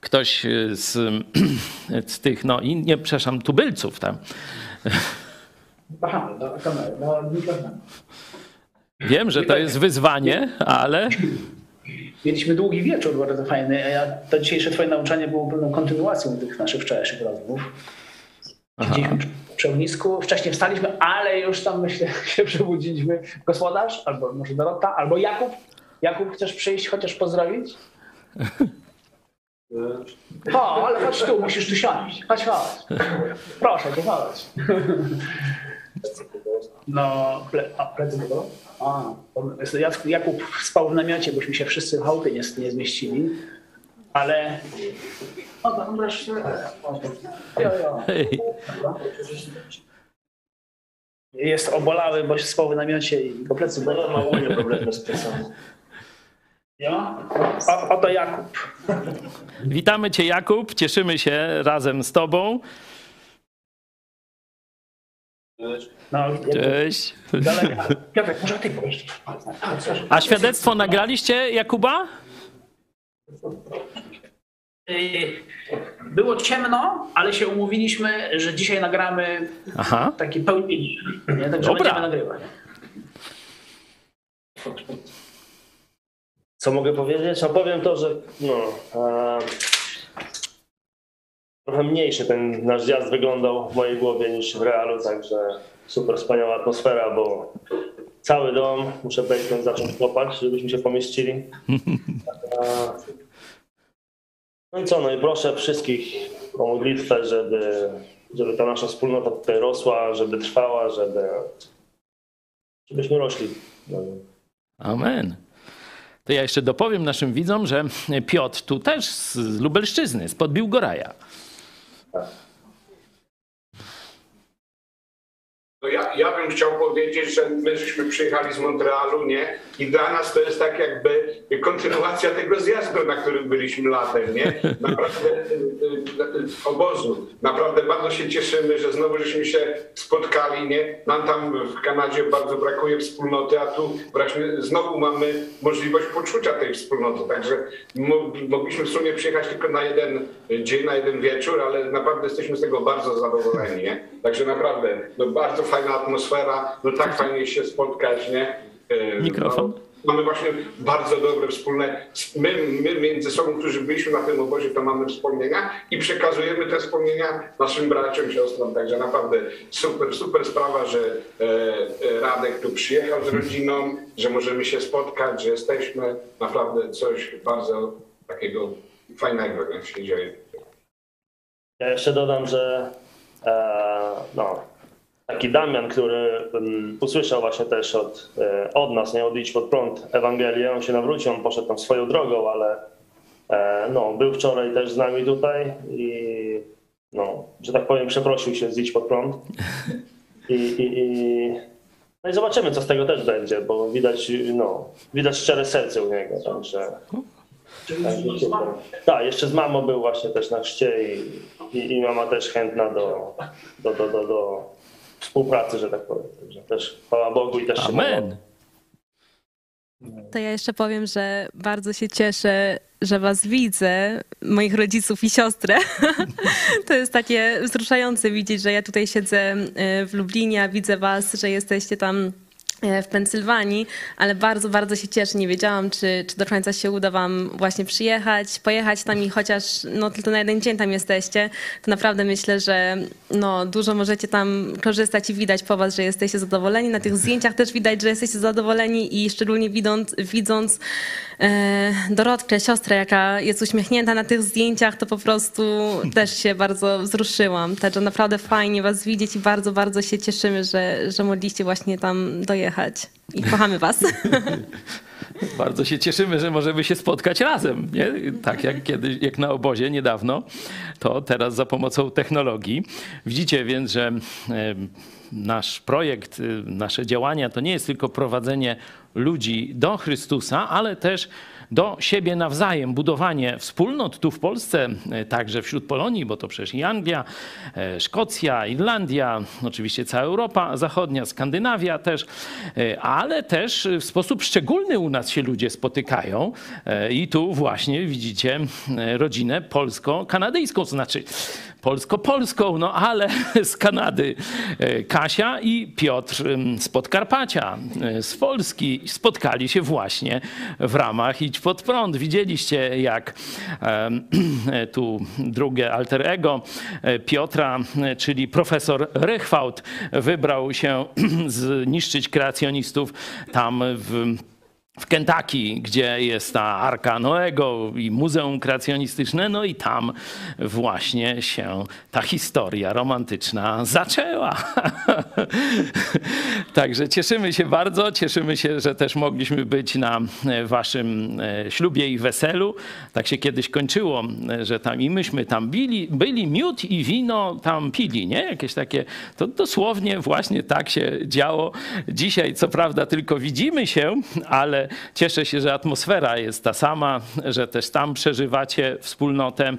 ktoś y, z, z tych, no i nie, przepraszam, tubylców tam. Aha, do kamery, do mikrofonu. Wiem, że to jest wyzwanie, ale Mieliśmy długi wieczór, bardzo fajny. a Ja, to dzisiejsze twoje nauczanie było pewną kontynuacją tych naszych wczorajszych rozmów. Siedzieliśmy ognisku, wcześniej wstaliśmy, ale już tam myślę <laughs> się przebudziliśmy. Gospodarz, albo może Dorota, albo Jakub. Jakub, chcesz przyjść, chociaż pozdrowić? <laughs> O, ale chodź tu, musisz tu siąść. Chodź, chodź. Proszę cię, chodź. No, ple, a, plecy? A, Jakub spał w namiocie, bośmy się wszyscy w chałupie nie, nie zmieścili. Ale... O, tam wreszcie... Jo, jo. Hej. Jest obolały, bo się spał w namiocie i go plecy bolą. Ma ogólnie problemy z plecami. Jo? O, oto Jakub. Witamy Cię, Jakub. Cieszymy się razem z Tobą. No, Cześć. daleka. Piotrek, może ty pójść. A świadectwo nagraliście, Jakuba? Y, Było ciemno, ale się umówiliśmy, że dzisiaj nagramy Aha. taki pełnienie. Nie? Także Dobra. będziemy nagrywać. Co mogę powiedzieć? No powiem to, że no, e, trochę mniejszy ten nasz zjazd wyglądał w mojej głowie niż w realu, także super wspaniała atmosfera, bo cały dom, muszę basement zacząć kopać, żebyśmy się pomieścili. <laughs> E, no i co, no i proszę wszystkich o modlitwę, żeby, żeby ta nasza wspólnota tutaj rosła, żeby trwała, żeby, żebyśmy rośli. Amen. To ja jeszcze dopowiem naszym widzom, że Piotr tu też z Lubelszczyzny, spod Biłgoraja. No ja, bym chciał powiedzieć, że my żeśmy przyjechali z Montrealu, nie? I dla nas to jest tak jakby kontynuacja tego zjazdu, na którym byliśmy latem, nie? Naprawdę y, y, obozu. Naprawdę bardzo się cieszymy, że znowu żeśmy się spotkali, nie? Nam tam w Kanadzie bardzo brakuje wspólnoty, a tu właśnie znowu mamy możliwość poczucia tej wspólnoty. Także mo- mogliśmy w sumie przyjechać tylko na jeden dzień, na jeden wieczór, ale naprawdę jesteśmy z tego bardzo zadowoleni, nie? Także naprawdę, no bardzo fajna atmosfera, no tak fajnie się spotkać, nie? E, Mikrofon. No, mamy właśnie bardzo dobre wspólne, my, my między sobą, którzy byliśmy na tym obozie, to mamy wspomnienia i przekazujemy te wspomnienia naszym braciom, siostrom, także naprawdę super, super sprawa, że e, e, Radek tu przyjechał z rodziną, że możemy się spotkać, że jesteśmy, naprawdę coś bardzo takiego fajnego nie, się dzieje. Ja jeszcze dodam, że e, no, taki Damian, który usłyszał właśnie też od, e, od nas, nie odejść pod prąd Ewangelię, on się nawrócił, on poszedł tam swoją drogą, ale e, no, był wczoraj też z nami tutaj i no, że tak powiem, przeprosił się z idź pod prąd. I, i, i, no i zobaczymy, co z tego też będzie, bo widać, no, widać szczere serce u niego, także... Tak, jeszcze z mamą był właśnie też na chrzcie i, i, i mama też chętna do, do, do, do, do współpracy, że tak powiem. Także też chwała Bogu i też się Amen. To ja jeszcze powiem, że bardzo się cieszę, że was widzę, moich rodziców i siostrę. <laughs> To jest takie wzruszające widzieć, że ja tutaj siedzę e, w Lublinie, a widzę was, że jesteście tam w Pensylwanii, ale bardzo, bardzo się cieszę. Nie wiedziałam, czy, czy do końca się uda wam właśnie przyjechać, pojechać tam i chociaż no, tylko na jeden dzień tam jesteście, to naprawdę myślę, że no, dużo możecie tam korzystać i widać po was, że jesteście zadowoleni. Na tych zdjęciach też widać, że jesteście zadowoleni i szczególnie widząc, widząc e, Dorotkę, siostrę, jaka jest uśmiechnięta na tych zdjęciach, to po prostu też się bardzo wzruszyłam. Także naprawdę fajnie was widzieć i bardzo, bardzo się cieszymy, że, że mogliście właśnie tam dojechać. I kochamy was. <laughs> Bardzo się cieszymy, że możemy się spotkać razem. Nie? Tak jak kiedyś, jak na obozie niedawno, to teraz za pomocą technologii. Widzicie więc, że nasz projekt, e, nasze działania to nie jest tylko prowadzenie ludzi do Chrystusa, ale też do siebie nawzajem, budowanie wspólnot tu w Polsce, e, także wśród Polonii, bo to przecież i Anglia, e, Szkocja, Irlandia, oczywiście cała Europa Zachodnia, Skandynawia też, ale też w sposób szczególny u nas się ludzie spotykają. E, i tu właśnie widzicie e, rodzinę polsko-kanadyjską, to znaczy polsko-polską, no ale <laughs> z Kanady. E, Kasia i Piotr z Podkarpacia, z Polski. Spotkali się właśnie w ramach Idź Pod Prąd. Widzieliście jak <clears throat> tu drugie alter ego Piotra, czyli profesor Rychwałt wybrał się <clears throat> zniszczyć kreacjonistów tam w w Kentucky, gdzie jest ta Arka Noego i Muzeum Kreacjonistyczne, no i tam właśnie się ta historia romantyczna zaczęła. <laughs> Także cieszymy się bardzo, cieszymy się, że też mogliśmy być na waszym e, ślubie i weselu. Tak się kiedyś kończyło, że tam i myśmy tam byli, byli miód i wino tam pili, nie? Jakieś takie, to dosłownie właśnie tak się działo. Dzisiaj co prawda tylko widzimy się, ale cieszę się, że atmosfera jest ta sama, że też tam przeżywacie wspólnotę.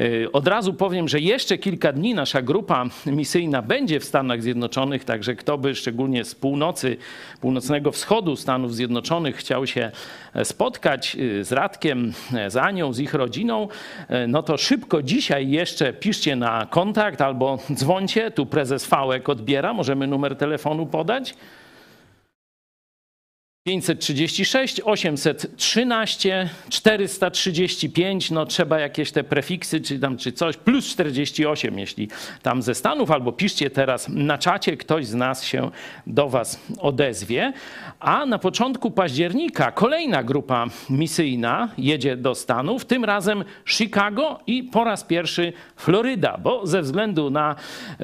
Y, od razu powiem, że jeszcze kilka dni nasza grupa misyjna będzie w Stanach Zjednoczonych, także kto by szczególnie z północy, północnego wschodu Stanów Zjednoczonych chciał się spotkać y, z Radkiem, z Anią, z ich rodziną, y, no to szybko dzisiaj jeszcze piszcie na kontakt albo dzwońcie. Tu prezes Fałek odbiera, możemy numer telefonu podać. 536, 813, 435, no trzeba jakieś te prefiksy czy tam czy coś, plus 48, jeśli tam ze Stanów, albo piszcie teraz na czacie, ktoś z nas się do was odezwie. A na początku października kolejna grupa misyjna jedzie do Stanów, tym razem Chicago i po raz pierwszy Floryda, bo ze względu na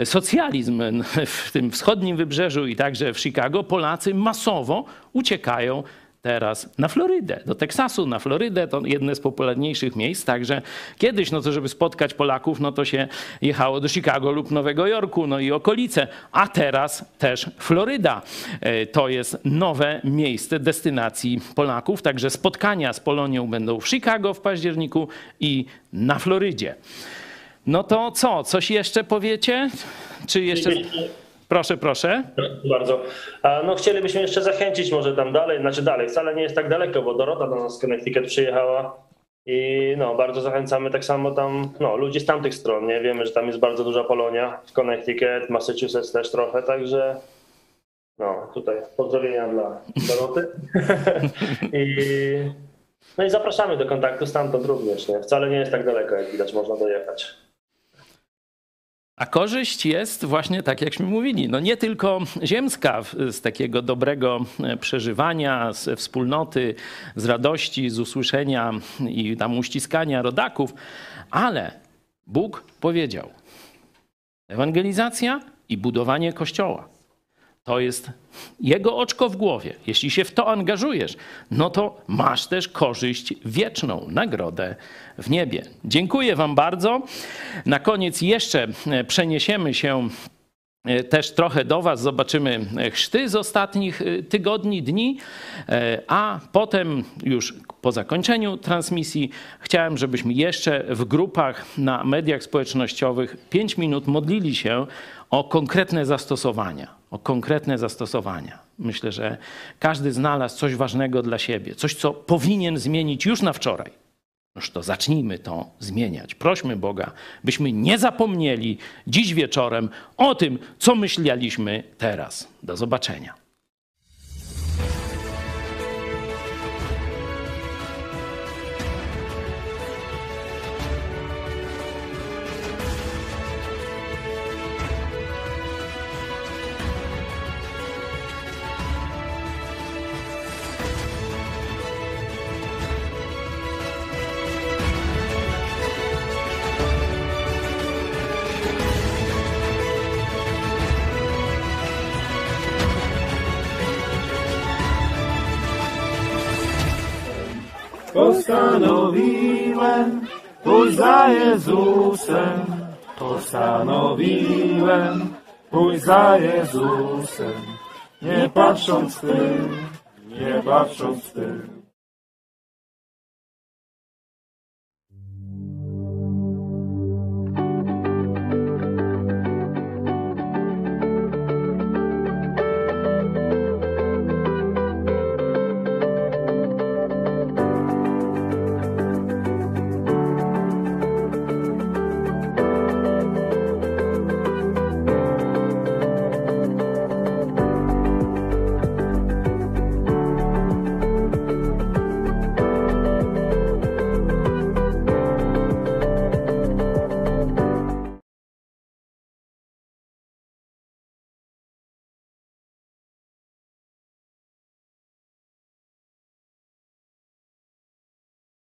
socjalizm w tym wschodnim wybrzeżu i także w Chicago Polacy masowo uciekają teraz na Florydę, do Teksasu, na Florydę, to jedne z popularniejszych miejsc, także kiedyś, no to żeby spotkać Polaków, no to się jechało do Chicago lub Nowego Jorku, no i okolice, a teraz też Floryda. E, to jest nowe miejsce destynacji Polaków, także spotkania z Polonią będą w Chicago w październiku i na Florydzie. No to co, coś jeszcze powiecie? Czy jeszcze... Proszę, proszę. Bardzo. No chcielibyśmy jeszcze zachęcić może tam dalej, znaczy dalej, wcale nie jest tak daleko, bo Dorota do nas z Connecticut przyjechała i no bardzo zachęcamy tak samo tam, no ludzi z tamtych stron, nie? Wiemy, że tam jest bardzo duża Polonia w Connecticut, Massachusetts też trochę, także no tutaj pozdrowienia dla Doroty. <laughs> I, no i zapraszamy do kontaktu stamtąd również, nie? Wcale nie jest tak daleko, jak widać, można dojechać. A korzyść jest właśnie tak, jakśmy mówili, no nie tylko ziemska z takiego dobrego e, przeżywania, z wspólnoty, z radości, z usłyszenia i tam uściskania rodaków, ale Bóg powiedział: ewangelizacja i budowanie kościoła. To jest jego oczko w głowie. Jeśli się w to angażujesz, no to masz też korzyść wieczną, nagrodę w niebie. Dziękuję Wam bardzo. Na koniec jeszcze e, przeniesiemy się e, też trochę do Was, zobaczymy chrzty z ostatnich e, tygodni, dni, a potem już po zakończeniu transmisji chciałem, żebyśmy jeszcze w grupach na mediach społecznościowych 5 minut modlili się o konkretne zastosowania. O konkretne zastosowania. Myślę, że każdy znalazł coś ważnego dla siebie, coś, co powinien zmienić już na wczoraj. Noż to zacznijmy to zmieniać. Prośmy Boga, byśmy nie zapomnieli dziś wieczorem o tym, co myśleliśmy teraz. Do zobaczenia. Pójść za Jezusem, postanowiłem pójść za Jezusem, nie patrząc w tym, nie patrząc w tym.